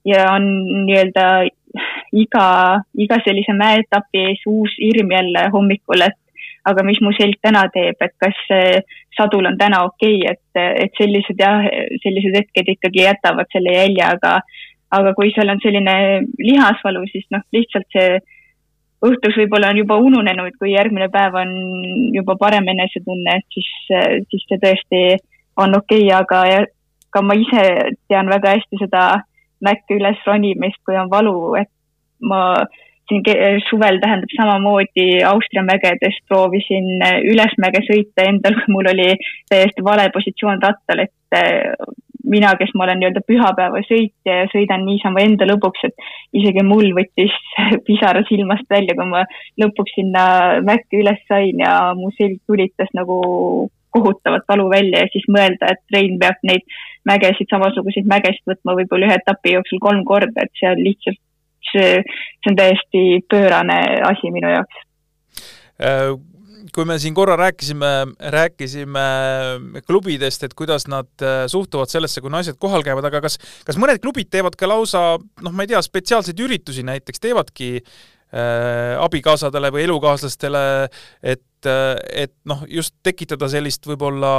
ja on nii-öelda iga, iga sellise mäeetapi ees uus hirm jälle hommikul, et aga mis mu selg täna teeb, et kas sadul on täna okei okay,, et, et sellised jah, sellised hetked ikkagi jätavad selle jälje, aga, aga kui seal on selline lihasvalu, siis noh, lihtsalt see õhtus võib-olla on juba ununenud, kui järgmine päev on juba parem enesetunne, et siis, siis see tõesti on okei okay,, aga ka ma ise tean väga hästi seda mäkke üles ronimist, kui on valu, et ma siin suvel tähendab samamoodi Austria mägedest proovisin äh, ülesmäge sõita endal, *laughs* kui mul oli täiesti vale positsioon rattal, et äh, mina, kes ma olen nii-öelda pühapäevasõitja ja sõidan niisama enda lõbuks, et isegi mul võttis *laughs* pisara silmast välja, kui ma lõpuks sinna mäkke üles sain ja mu selg tulitas nagu kohutavat valu välja ja siis mõelda, et Rein peab neid mägesid, samasuguseid mägesid võtma võib-olla ühe etapi jooksul kolm korda, et see on lihtsalt see, on täiesti pöörane asi minu jaoks. Äh, kui me siin korra rääkisime, rääkisime klubidest, et kuidas nad äh, suhtuvad sellesse, kui naised kohal käivad, aga kas, kas mõned klubid teevad ka lausa noh, ma ei tea, spetsiaalseid üritusi näiteks, teevadki äh, abikaasadele või elukaaslastele, et et, et noh, just tekitada sellist võib-olla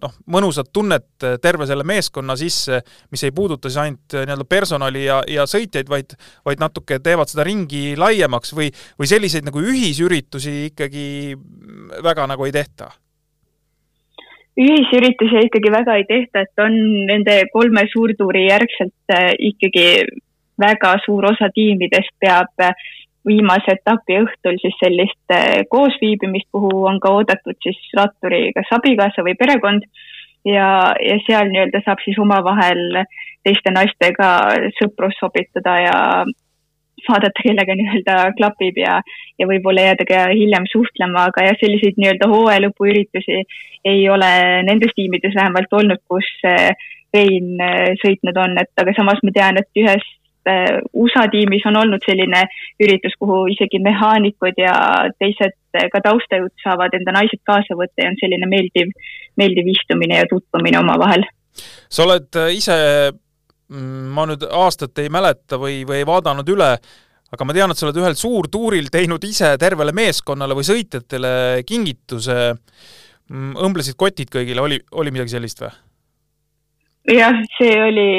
noh, mõnusat tunnet terve selle meeskonna sisse, mis ei puuduta siis ainult nii-öelda personali ja, ja sõitjaid, vaid, vaid natuke teevad seda ringi laiemaks või, või selliseid nagu ühisüritusi ikkagi väga nagu ei tehta? ühisüritusi ikkagi väga ei tehta, et on nende kolme suurtuuri järgselt äh, ikkagi väga suur osa tiimidest peab äh, viimase etapi õhtul siis sellist eh, koosviibimist, kuhu on ka oodatud siis ratturi kas abikaasa või perekond. Ja, ja seal nii-öelda saab siis omavahel teiste naistega sõprust sobitada ja vaadata, kellega nii-öelda klapib ja, ja võib-olla jääda ka hiljem suhtlema, aga jah, selliseid nii-öelda hooaja lõpuüritusi ei ole nendes tiimides vähemalt olnud, kus Rein eh, sõitnud on, et aga samas ma tean, et ühes USA tiimis on olnud selline üritus, kuhu isegi mehaanikud ja teised äh, ka taustajõud saavad enda naised kaasa võtta ja on selline meeldiv, meeldiv istumine ja tutvumine omavahel. sa oled äh, ise, mm, ma nüüd aastat ei mäleta või, või ei vaadanud üle, aga ma tean, et sa oled ühel suurtuuril teinud ise tervele meeskonnale või sõitjatele kingituse, mm, õmblesid kotid kõigile, oli, oli midagi sellist või? jah, see oli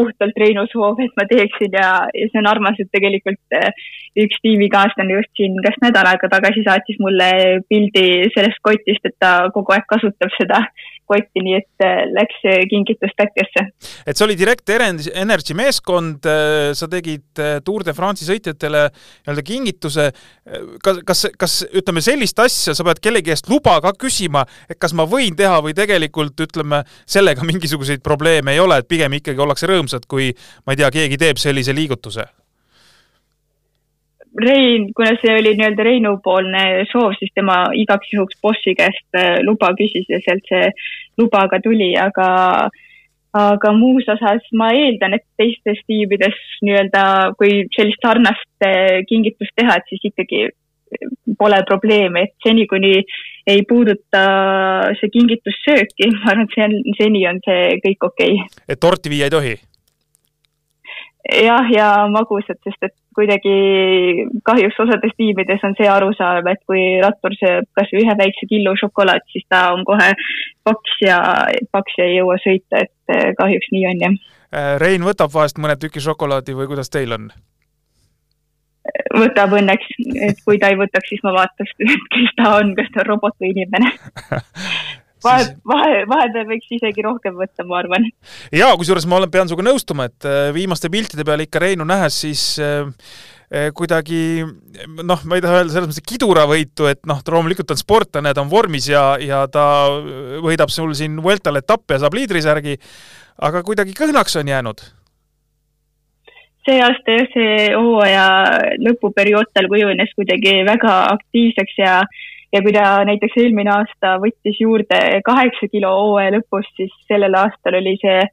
puhtalt Reinu soov, et ma teeksin ja, ja see on armas, et tegelikult eh, üks tiimikaaslane just siin kas nädal aega tagasi saatis mulle pildi sellest kotist, et ta kogu aeg kasutab seda kotti, nii et äh, läks kingitus täkkesse. et see oli Direct Energy meeskond, äh, sa tegid äh, Tour de France'i sõitjatele nii-öelda kingituse. kas, kas, kas ütleme, sellist asja sa pead kellegi eest luba ka küsima, et kas ma võin teha või tegelikult ütleme, sellega mingisuguseid probleeme ei ole, et pigem ikkagi ollakse rõõmsad, kui ma ei tea, keegi teeb sellise liigutuse Rein, kuna see oli nii-öelda Reinu poolne soov, siis tema igaks juhuks bossi käest äh, luba küsis ja sealt see luba ka tuli, aga, aga muus osas ma eeldan, et teistes tiimides nii-öelda, kui sellist sarnast äh, kingitust teha, et siis ikkagi pole probleemi, et seni, kuni ei puuduta see kingitus sööki, *laughs* ma arvan, et see on, seni on see kõik okei okay.. et torti viia ei tohi? jah, ja magusad, sest et kuidagi kahjuks osades tiimides on see arusaam, et kui rattur sööb kasvõi ühe väikse killu šokolaad, siis ta on kohe paks ja, paks ja ei jõua sõita, et eh, kahjuks nii on jah. Äh, Rein võtab vahest mõne tüki šokolaadi või kuidas teil on? võtab õnneks, et kui ta ei võtaks, siis ma vaataks, *laughs* kes ta on, kas ta on robot või inimene *laughs* vahe, vahe, vahepeal võiks isegi rohkem võtta, ma arvan. jaa, kusjuures ma olen, pean sinuga nõustuma, et äh, viimaste piltide peal ikka Reinu nähes, siis äh, äh, kuidagi noh, ma ei taha öelda selles mõttes kiduravõitu, et noh, ta loomulikult on sportlane, ta on vormis ja, ja ta võidab sul siin Vueltal etappe ja saab liidrisärgi, aga kuidagi kõhnaks on jäänud see aasta jah, see hooaja lõpuperiood tal kujunes kuidagi väga aktiivseks ja ja kui ta näiteks eelmine aasta võttis juurde kaheksa kilo hooaja lõpus, siis sellel aastal oli see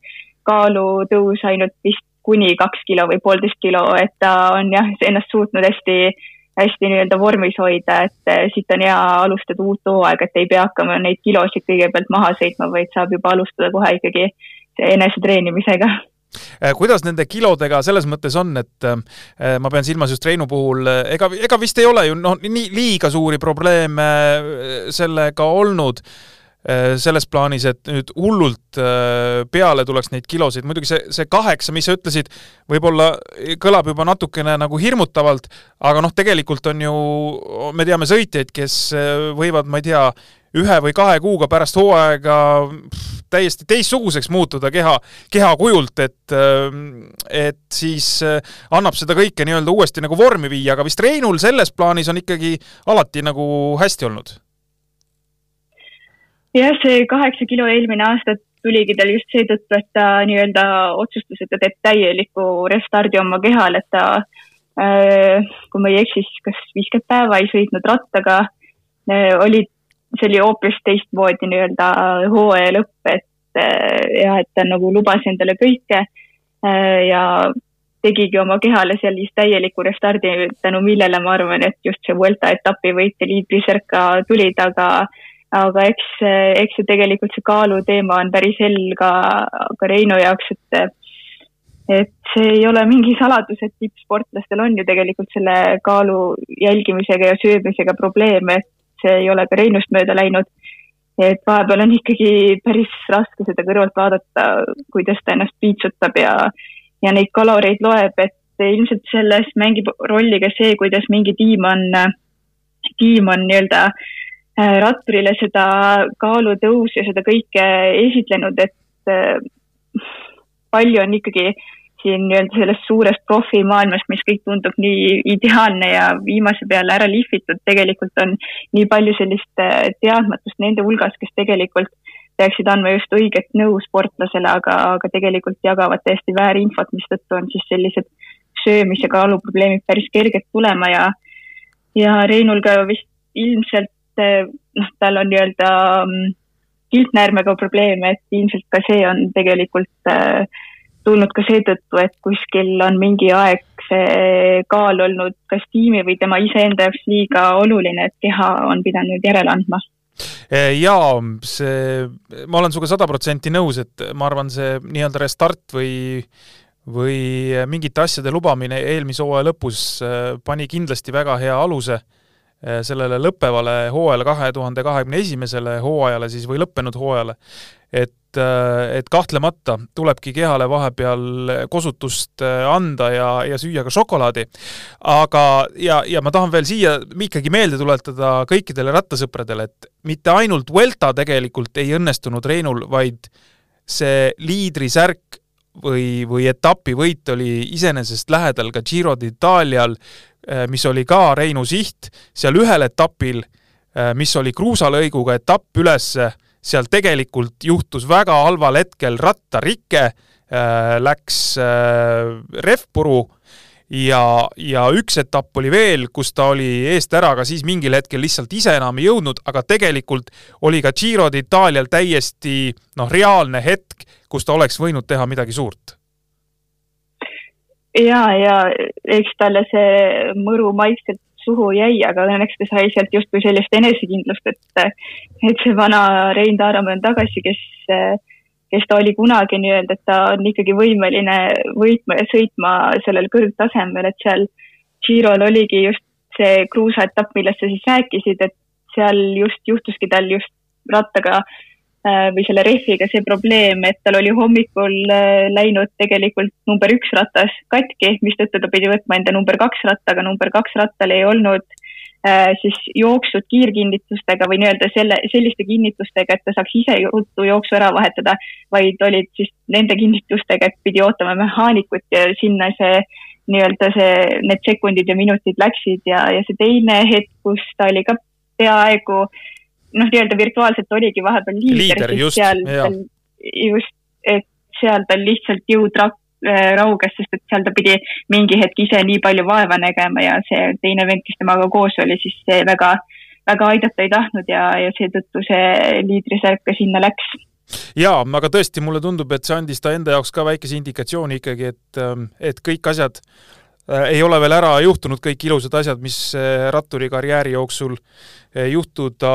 kaalutõus ainult vist kuni kaks kilo või poolteist kilo, et ta on jah, ennast suutnud hästi, hästi nii-öelda vormis hoida, et eh, siit on hea alustada uut hooaega, et ei pea hakkama neid kilosid kõigepealt maha sõitma, vaid saab juba alustada kohe ikkagi enesetreenimisega kuidas nende kilodega selles mõttes on, et äh, ma pean silmas just Reinu puhul, äh, ega, ega vist ei ole ju noh, nii liiga suuri probleeme sellega olnud selles plaanis, et nüüd hullult peale tuleks neid kilosid, muidugi see, see kaheksa, mis sa ütlesid, võib-olla kõlab juba natukene nagu hirmutavalt, aga noh, tegelikult on ju, me teame sõitjaid, kes võivad, ma ei tea, ühe või kahe kuuga pärast hooaega täiesti teistsuguseks muutuda keha, kehakujult, et, et siis äh, annab seda kõike nii-öelda uuesti nagu vormi viia, aga vist Reinul selles plaanis on ikkagi alati nagu hästi olnud? Jah, see kaheksa kilo eelmine aasta tuligi tal just seetõttu, et ta nii-öelda otsustas, et ta teeb täieliku restardi oma kehal, et ta äh, kui ma ei eksi, siis kas viiskümmend päeva ei sõitnud rattaga, äh, olid see oli hoopis teistmoodi nii-öelda hooaja lõpp, et eh, jah, et ta nagu lubas endale kõike eh, ja tegigi oma kehale sellist täieliku restardi, tänu millele ma arvan, et just see Vuelta etapi võit ja liidrisärk ka tulid, aga eks, eks see tegelikult see kaaluteema on päris hell ka, ka Reinu jaoks, et et see ei ole mingi saladus, et tippsportlastel on ju tegelikult selle kaalu jälgimisega ja söömisega probleeme, et see ei ole ka Reinust mööda läinud. et vahepeal on ikkagi päris raske seda kõrvalt vaadata, kuidas ta ennast piitsutab ja, ja neid kaloreid loeb, et ilmselt selles mängib rolli ka see, kuidas mingi tiim on, tiim on nii-öelda äh, ratturile seda kaalutõusu ja seda kõike esitlenud, et äh, palju on ikkagi siin nii-öelda sellest suurest profimaailmast, mis kõik tundub nii ideaalne ja viimase peale ära lihvitud, tegelikult on nii palju sellist äh, teadmatust nende hulgas, kes tegelikult peaksid andma just õiget nõu sportlasele, aga, aga tegelikult jagavad täiesti väärinfot, mistõttu on siis sellised söömis- ja kaaluprobleemid päris kerged tulema ja, ja Reinul ka vist ilmselt äh, noh, tal on nii-öelda mm, kiltnäärmega probleeme, et ilmselt ka see on tegelikult äh, tulnud ka seetõttu, et kuskil on mingi aeg see kaal olnud kas tiimi või tema iseenda jaoks liiga oluline, et keha on pidanud järele andma. Eh, jaa, see, ma olen sinuga sada protsenti nõus, et ma arvan, see nii-öelda restart või või mingite asjade lubamine eelmise hooaja lõpus eh, pani kindlasti väga hea aluse. eh, sellele lõppevale hooajale, kahe tuhande kahekümne esimesele hooajale siis või lõppenud hooajale. et et, äh, et kahtlemata tulebki kehale vahepeal kosutust äh, anda ja, ja süüa ka šokolaadi. aga, ja, ja ma tahan veel siia ikkagi meelde tuletada kõikidele rattasõpradele, et mitte ainult Vuelta tegelikult ei õnnestunud Reinul, vaid see liidrisärk või, või etapivõit oli iseenesest lähedal ka Giro d'Italial, äh, mis oli ka Reinu siht, seal ühel etapil, mis oli kruusalõiguga etapp ülesse seal tegelikult juhtus väga halval hetkel rattarike äh,, läks äh, rehvpuru ja, ja üks etapp oli veel, kus ta oli eest ära, aga siis mingil hetkel lihtsalt ise enam ei jõudnud, aga tegelikult oli ka Giro d'Italial täiesti noh, reaalne hetk, kus ta oleks võinud teha midagi suurt. Ja, ja eks talle see mõru maitselt suhu jäi, aga õnneks ta sai sealt justkui sellist enesekindlust, et, et see vana Rein Taaramäe on tagasi, kes, kes ta oli kunagi nii-öelda, et ta on ikkagi võimeline võitma ja sõitma sellel kõrgtasemel, et seal Girol oligi just see kruusaetapp, millest sa siis rääkisid, et seal just juhtuski tal just rattaga või selle rehviga see probleem, et tal oli hommikul äh, läinud tegelikult number üks ratas katki, mistõttu ta pidi võtma enda number kaks rattaga, number kaks rattal ei olnud Äh, siis jooksud kiirkinnitustega või nii-öelda selle, selliste kinnitustega, et ta saaks ise ruttu jooksu ära vahetada, vaid olid siis nende kinnitustega, et pidi ootama mehaanikut ja sinna see nii-öelda see, need sekundid ja minutid läksid ja, ja see teine hetk, kus ta oli ka peaaegu noh, nii-öelda virtuaalselt oligi vahepeal liider, liider, just, seal, just, et seal tal lihtsalt jõud rak-, Äh, rauges, sest et seal ta pidi mingi hetk ise nii palju vaeva nägema ja see teine vend, kes temaga koos oli, siis see väga, väga aidata ei tahtnud ja, ja seetõttu see liidrisärk ka sinna läks. Jaa, aga tõesti, mulle tundub, et see andis ta enda jaoks ka väikese indikatsiooni ikkagi, et, ähm, et kõik asjad äh, ei ole veel ära juhtunud, kõik ilusad asjad, mis äh, ratturi karjääri jooksul juhtuda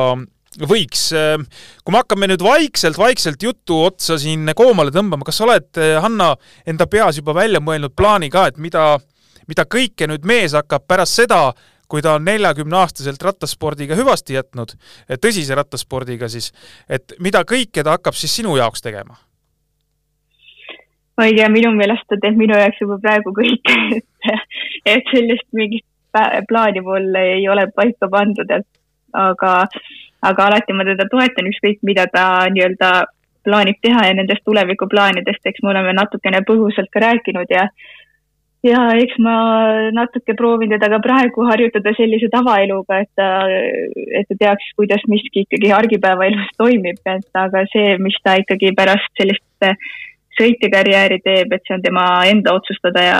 võiks, äh, kui me hakkame nüüd vaikselt-vaikselt jutu otsa siin koomale tõmbama, kas sa oled, äh, Hanna, enda peas juba välja mõelnud plaani ka, et mida, mida kõike nüüd mees hakkab pärast seda, kui ta on neljakümneaastaselt rattaspordiga hüvasti jätnud, tõsise rattaspordiga siis, et mida kõike ta hakkab siis sinu jaoks tegema? ma ei tea, minu meelest ta teeb minu jaoks juba praegu kõike, et, et sellist mingit plaani mul ei ole paika pandud, et aga aga alati ma teda toetan, ükskõik mida ta nii-öelda plaanib teha ja nendest tulevikuplaanidest, eks me oleme natukene põgusalt ka rääkinud ja ja eks ma natuke proovin teda ka praegu harjutada sellise tavaeluga, et ta, et ta teaks, kuidas miski ikkagi argipäevaelus toimib, et aga see, mis ta ikkagi pärast sellist sõitjakarjääri teeb, et see on tema enda otsustada ja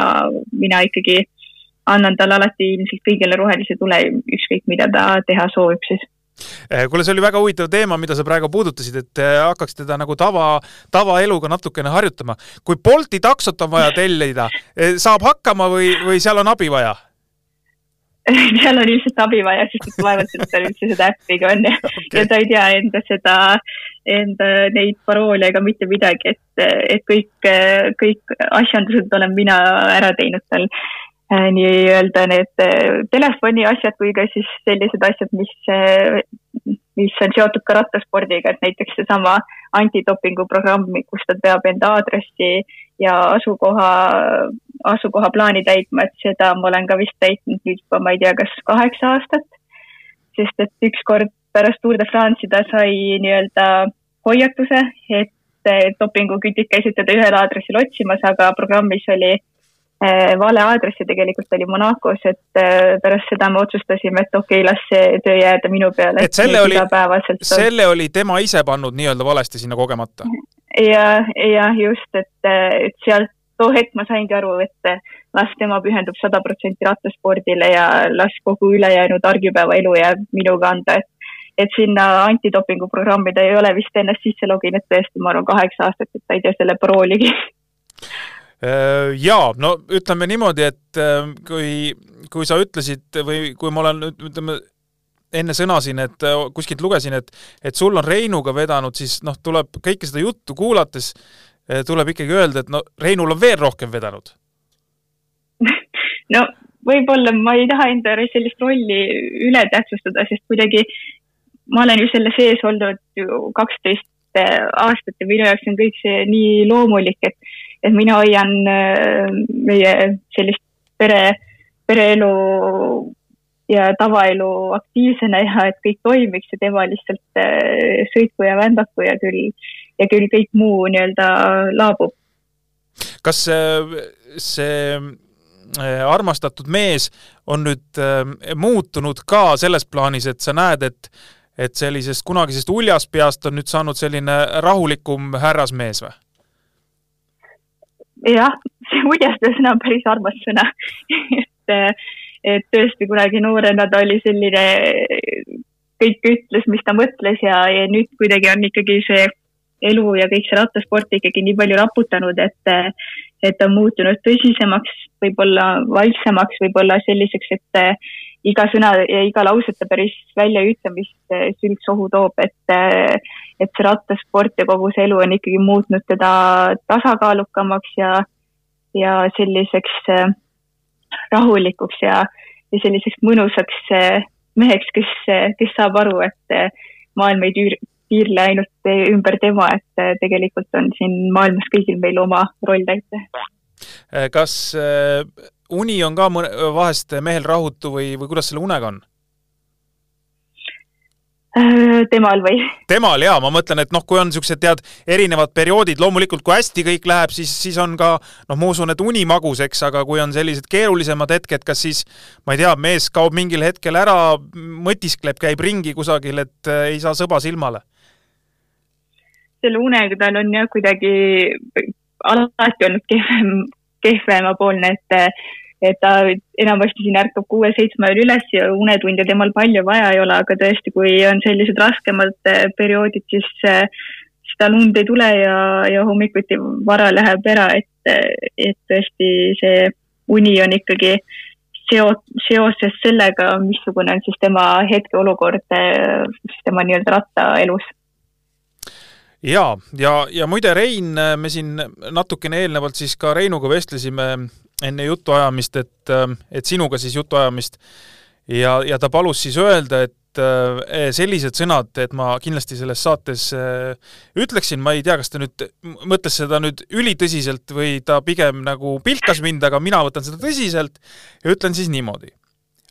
mina ikkagi annan talle alati ilmselt kõigile rohelise tule, ükskõik mida ta teha soovib siis kuule, see oli väga huvitav teema, mida sa praegu puudutasid, et eh, hakkaks teda nagu tava, tavaeluga natukene harjutama. kui Bolti taksot on vaja tellida, eh, saab hakkama või, või seal on abi vaja? *laughs* seal on ilmselt abi vaja, sest et vaevalt, et tal üldse seda äppiga on *laughs* ja okay., ja ta ei tea enda seda, enda neid paroole ega mitte midagi, et, et kõik, kõik asjandused olen mina ära teinud tal nii-öelda need äh, telefoni asjad kui ka siis sellised asjad, mis, äh, mis on seotud ka rattaspordiga, et näiteks seesama antidopingu programm, kus ta peab enda aadressi ja asukoha, asukohaplaani täitma, et seda ma olen ka vist täitnud nüüd juba, ma ei tea, kas kaheksa aastat. sest et ükskord pärast Tour de France'i ta sai nii-öelda hoiatuse, et dopingukütid käisid teda ühel aadressil otsimas, aga programmis oli Eh, vale aadressi tegelikult oli Monacos, et eh, pärast seda me otsustasime, et okei okay,, las see töö jääda minu peale. et selle oli, selle oli tema ise pannud nii-öelda valesti sinna kogemata? ja, ja just, et, et sealt too hetk ma saingi aru, et las tema pühendub sada protsenti rattaspordile ja las kogu ülejäänud argipäeva elu jääb minu kanda, et et sinna antidopingu programmi ta ei ole vist ennast sisse loginud tõesti, ma arvan, kaheksa aastat, et ta ei tea selle parooligi jaa, no ütleme niimoodi, et äh, kui, kui sa ütlesid või kui ma olen, ütleme, enne sõnasin, et äh, kuskilt lugesin, et, et sul on Reinuga vedanud, siis noh, tuleb kõike seda juttu kuulates, tuleb ikkagi öelda, et no Reinul on veel rohkem vedanud. no võib-olla ma ei taha enda sellist rolli üle tähtsustada, sest kuidagi ma olen ju selle sees olnud ju kaksteist aastat ja minu jaoks on kõik see nii loomulik, et et mina hoian äh, meie sellist pere, pereelu ja tavaelu aktiivsena ja et kõik toimiks ja tema lihtsalt äh, sõitku ja vändaku ja küll, ja küll kõik muu nii-öelda laabub. kas see armastatud mees on nüüd muutunud ka selles plaanis, et sa näed, et et sellisest kunagisest uljaspeast on nüüd saanud selline rahulikum härrasmees või? Jah, see uljastusõna on päris armas sõna. Et, et tõesti kunagi noorena ta oli selline, kõik ütles, mis ta mõtles ja, ja nüüd kuidagi on ikkagi see elu ja kõik see rattasport ikkagi nii palju raputanud, et, et on muutunud tõsisemaks, võib-olla vaiksemaks, võib-olla selliseks, et, iga sõna ja iga lauseta päris väljaütlemist sülgsohu toob, et, et see rattasport ja kogu see elu on ikkagi muutnud teda tasakaalukamaks ja, ja selliseks rahulikuks ja, ja selliseks mõnusaks meheks, kes, kes saab aru, et maailm ei tüür, piirle ainult ümber tema, et tegelikult on siin maailmas kõigil meil oma roll täita. kas uni on ka mõne, vahest mehel rahutu või, või kuidas selle unega on? Äh, temal või? *laughs* temal jaa, ma mõtlen, et noh, kui on niisugused tead, erinevad perioodid, loomulikult kui hästi kõik läheb, siis, siis on ka noh, ma usun, et uni magus, eks, aga kui on sellised keerulisemad hetked, kas siis ma ei tea, mees kaob mingil hetkel ära, mõtiskleb, käib ringi kusagil, et äh, ei saa sõba silmale? selle unega tal on jah, kuidagi alati olnud kehvem, kehvemapoolne, et et ta enamasti siin ärkab kuue-seitsme ajal üles ja unetunde temal palju vaja ei ole, aga tõesti, kui on sellised raskemad eh, perioodid, siis, eh, siis tal und ei tule ja, ja hommikuti vara läheb ära, et, et tõesti see uni on ikkagi seo-, seoses sellega, missugune on siis tema hetkeolukord eh, tema nii-öelda rattaelus ja, ja, ja muide, Rein, me siin natukene eelnevalt siis ka Reinuga vestlesime enne jutuajamist, et, äh, et sinuga siis jutuajamist ja, ja ta palus siis öelda, et äh, sellised sõnad, et ma kindlasti selles saates äh, ütleksin, ma ei tea, kas ta nüüd mõtles seda nüüd ülitõsiselt või ta pigem nagu pilkas mind, aga mina võtan seda tõsiselt ja ütlen siis niimoodi.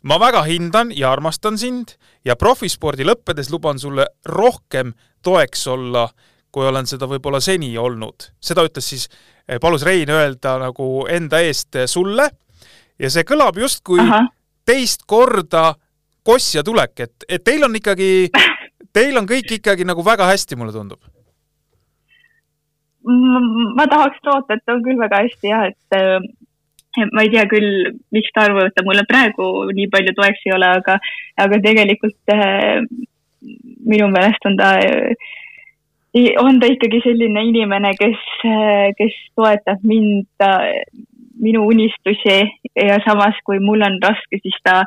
ma väga hindan ja armastan sind ja profispordi lõppedes luban sulle rohkem toeks olla, kui olen seda võib-olla seni olnud. seda ütles siis Eh, palus Rein öelda nagu enda eest sulle ja see kõlab justkui teist korda kossja tulek, et, et teil on ikkagi, *laughs* teil on kõik ikkagi nagu väga hästi, mulle tundub. ma tahaks loota, et on küll väga hästi jah, et äh, ma ei tea küll, miks ta arvab, et ta mulle praegu nii palju toeks ei ole, aga, aga tegelikult äh, minu meelest on ta äh, on ta ikkagi selline inimene, kes, kes toetab mind, minu unistusi ja samas, kui mul on raske, siis ta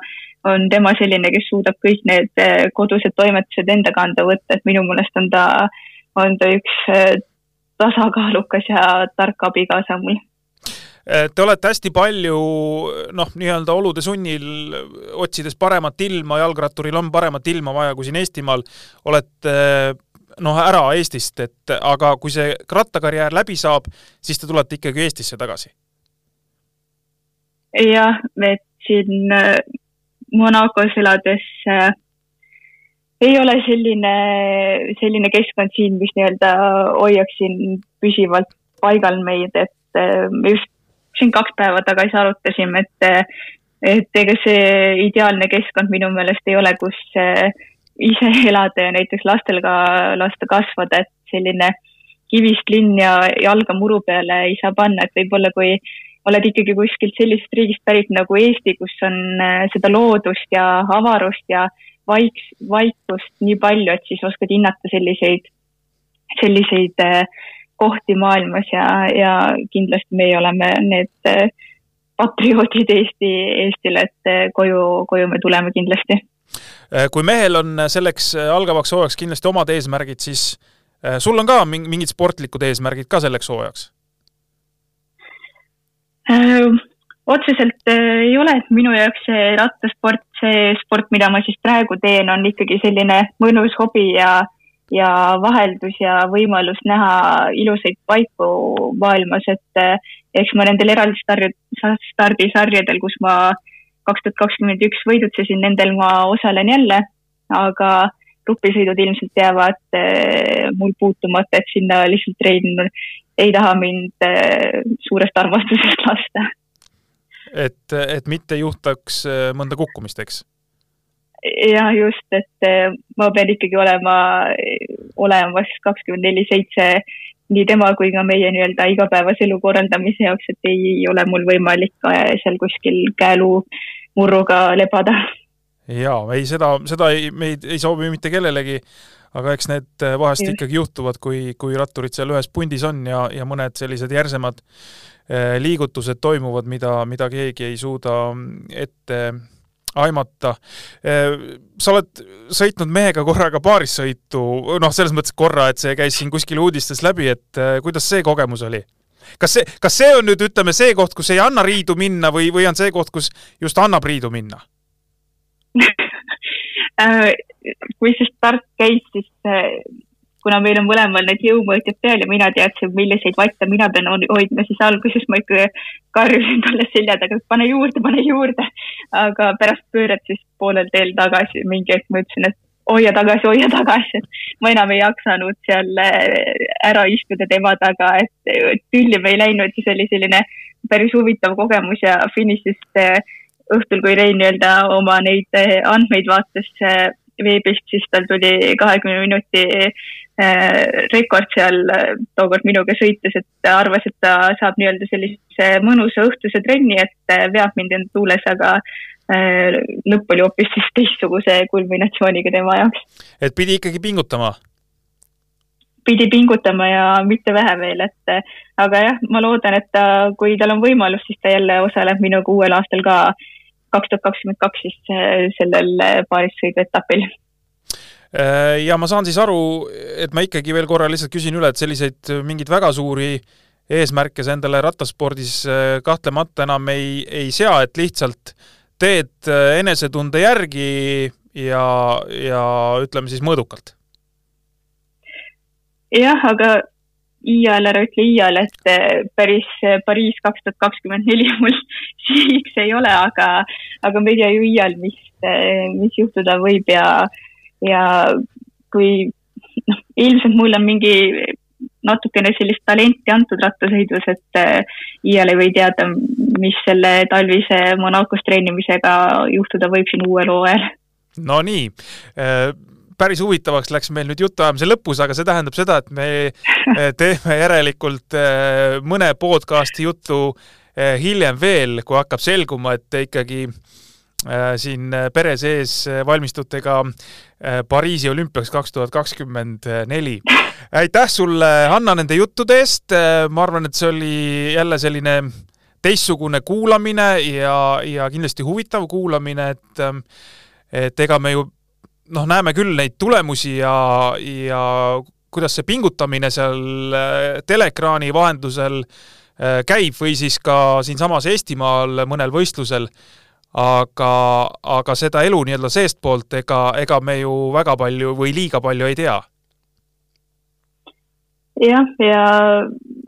on tema selline, kes suudab kõik need eh, kodused toimetused enda kanda võtta, et minu meelest on ta, on ta üks eh, tasakaalukas ja tark abikaasa mul. Te olete hästi palju noh, nii-öelda olude sunnil, otsides paremat ilma, jalgratturil on paremat ilma vaja kui siin Eestimaal, olete noh, ära Eestist, et aga kui see rattakarjäär läbi saab, siis te tulete ikkagi Eestisse tagasi? jah, et siin äh, Monacos elades äh, ei ole selline, selline keskkond siin, mis nii-öelda hoiaks siin püsivalt paigal meid, et äh, me just siin kaks päeva tagasi arutasime, et, et ega see ideaalne keskkond minu meelest ei ole, kus äh, ise *laughs* elada ja näiteks lastel ka lasta kasvada, et selline kivist linn ja jalga muru peale ei saa panna, et võib-olla kui oled ikkagi kuskilt sellisest riigist pärit nagu Eesti, kus on äh, seda loodust ja avarust ja vaiks, vaikust nii palju, et siis oskad hinnata selliseid, selliseid äh, kohti maailmas ja, ja kindlasti meie oleme need äh, patrioodid Eesti, Eestile, et koju, koju me tuleme kindlasti kui mehel on selleks äh, algavaks hooajaks kindlasti omad eesmärgid, siis äh, sul on ka mingid sportlikud eesmärgid ka selleks hooajaks? otseselt ei ole, et minu jaoks see rattasport, see sport, mida ma siis praegu teen, on ikkagi selline mõnus hobi ja, ja vaheldus ja võimalus näha ilusaid paiku maailmas, et eks ma nendel eraldi stardisarjadel, kus ma äh, kaks tuhat kakskümmend üks võidutsesin, nendel ma osalen jälle, aga grupisõidud ilmselt jäävad äh, mul puutumata, et sinna lihtsalt Rein ei taha mind äh, suurest armastusest lasta. et, et mitte juhtuks äh, mõnda kukkumist, eks? jah, just, et ma pean ikkagi olema olemas kakskümmend neli seitse nii tema kui ka meie nii-öelda igapäevase elu korraldamise jaoks, et ei ole mul võimalik seal kuskil käeluu murruga lebada. jaa, ei seda, seda ei, me ei, ei soovi mitte kellelegi, aga eks need äh, vahest ikkagi juhtuvad, kui, kui ratturid seal ühes pundis on ja, ja mõned sellised järsemad äh, liigutused toimuvad, mida, mida keegi ei suuda ette aimata. sa oled sõitnud mehega korraga paarissõitu, noh, selles mõttes korra, et see käis siin kuskil uudistes läbi, et kuidas see kogemus oli? Kas see, kas see on nüüd, ütleme, see koht, kus ei anna riidu minna või, või on see koht, kus just annab riidu minna *laughs* kui see start käis, siis kuna meil on mõlemal need jõumõõtjad peal ja mina teadsin, milliseid vatte mina pean hoidma, siis alguses ma ikka karjusin talle selja taga, pane juurde, pane juurde. aga pärast pööret siis poolel teel tagasi mingi hetk ma ütlesin, et hoia tagasi, hoia tagasi, et ma enam ei jaksanud seal äh, ära istuda tema taga, et tülli me ei läinud ja see oli selline päris huvitav kogemus ja finišist äh, õhtul, kui Rein nii-öelda oma neid äh, andmeid vaatas veebist, siis tal tuli kahekümne minuti rekord seal tookord minuga sõites, et arvas, et ta saab nii-öelda sellise mõnusa õhtuse trenni, et veab mind enda tuules, aga lõpp oli hoopis siis teistsuguse kulminatsiooniga tema jaoks. et pidi ikkagi pingutama? pidi pingutama ja mitte vähe veel, et aga jah, ma loodan, et ta, kui tal on võimalus, siis ta jälle osaleb minuga uuel aastal ka kaks tuhat kakskümmend kaks siis sellel paarissõiduetapil Äh, ja ma saan siis aru, et ma ikkagi veel korra lihtsalt küsin üle, et selliseid mingeid väga suuri eesmärke sa endale rattaspordis äh, kahtlemata enam ei, ei sea, et lihtsalt teed äh, enesetunde järgi ja, ja ütleme siis mõõdukalt. jah, aga iial, ära ütle iial, et päris Pariis kaks tuhat kakskümmend neli *laughs* mul sihiks ei ole, aga, aga me ei tea ju iial, mis, mis juhtuda võib ja ja kui noh, ilmselt mul on mingi natukene sellist talenti antud rattasõidus, et äh, iial ei või teada, mis selle talvise Monacos treenimisega juhtuda võib siin uuel hooajal. Nonii äh, päris huvitavaks läks meil nüüd jutuajamise lõpus, aga see tähendab seda, et me *laughs* äh, teeme järelikult mõne podcasti juttu hiljem veel, kui hakkab selguma, et ikkagi siin pere sees valmistute ka Äh, Pariisi olümpiaks kaks tuhat kakskümmend neli. aitäh sulle, Hanna, nende juttude eest, äh, ma arvan, et see oli jälle selline teistsugune kuulamine ja, ja kindlasti huvitav kuulamine, et ähm, et ega me ju noh, näeme küll neid tulemusi ja, ja kuidas see pingutamine seal äh, teleekraani vahendusel käib või siis ka siinsamas Eestimaal mõnel võistlusel aga, aga seda elu nii-öelda seestpoolt, ega, ega me ju väga palju või liiga palju ei tea. jah, ja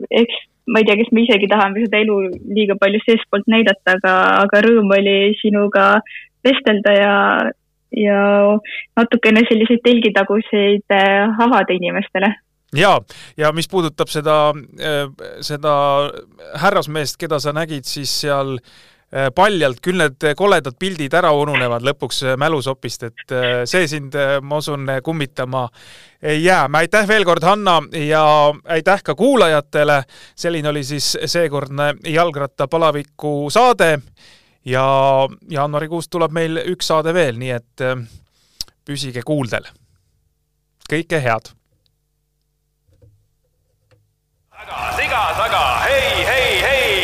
eks ma ei tea, kas me isegi tahame seda elu liiga palju seestpoolt näidata, aga, aga rõõm oli sinuga vestelda ja, ja natukene selliseid telgitaguseid äh, avada inimestele ja, ja mis puudutab seda, äh, seda härrasmeest, keda sa nägid siis seal Äh, paljalt, küll need koledad pildid ära ununevad lõpuks äh, mälusopist, et äh, see sind, ma usun, kummitama ei jää. aitäh veel kord, Hanna, ja aitäh ka kuulajatele. selline oli siis seekordne jalgrattapalaviku saade ja jaanuarikuus tuleb meil üks saade veel, nii et püsige kuuldel. kõike head. taga, siga taga, hei, hei, hei,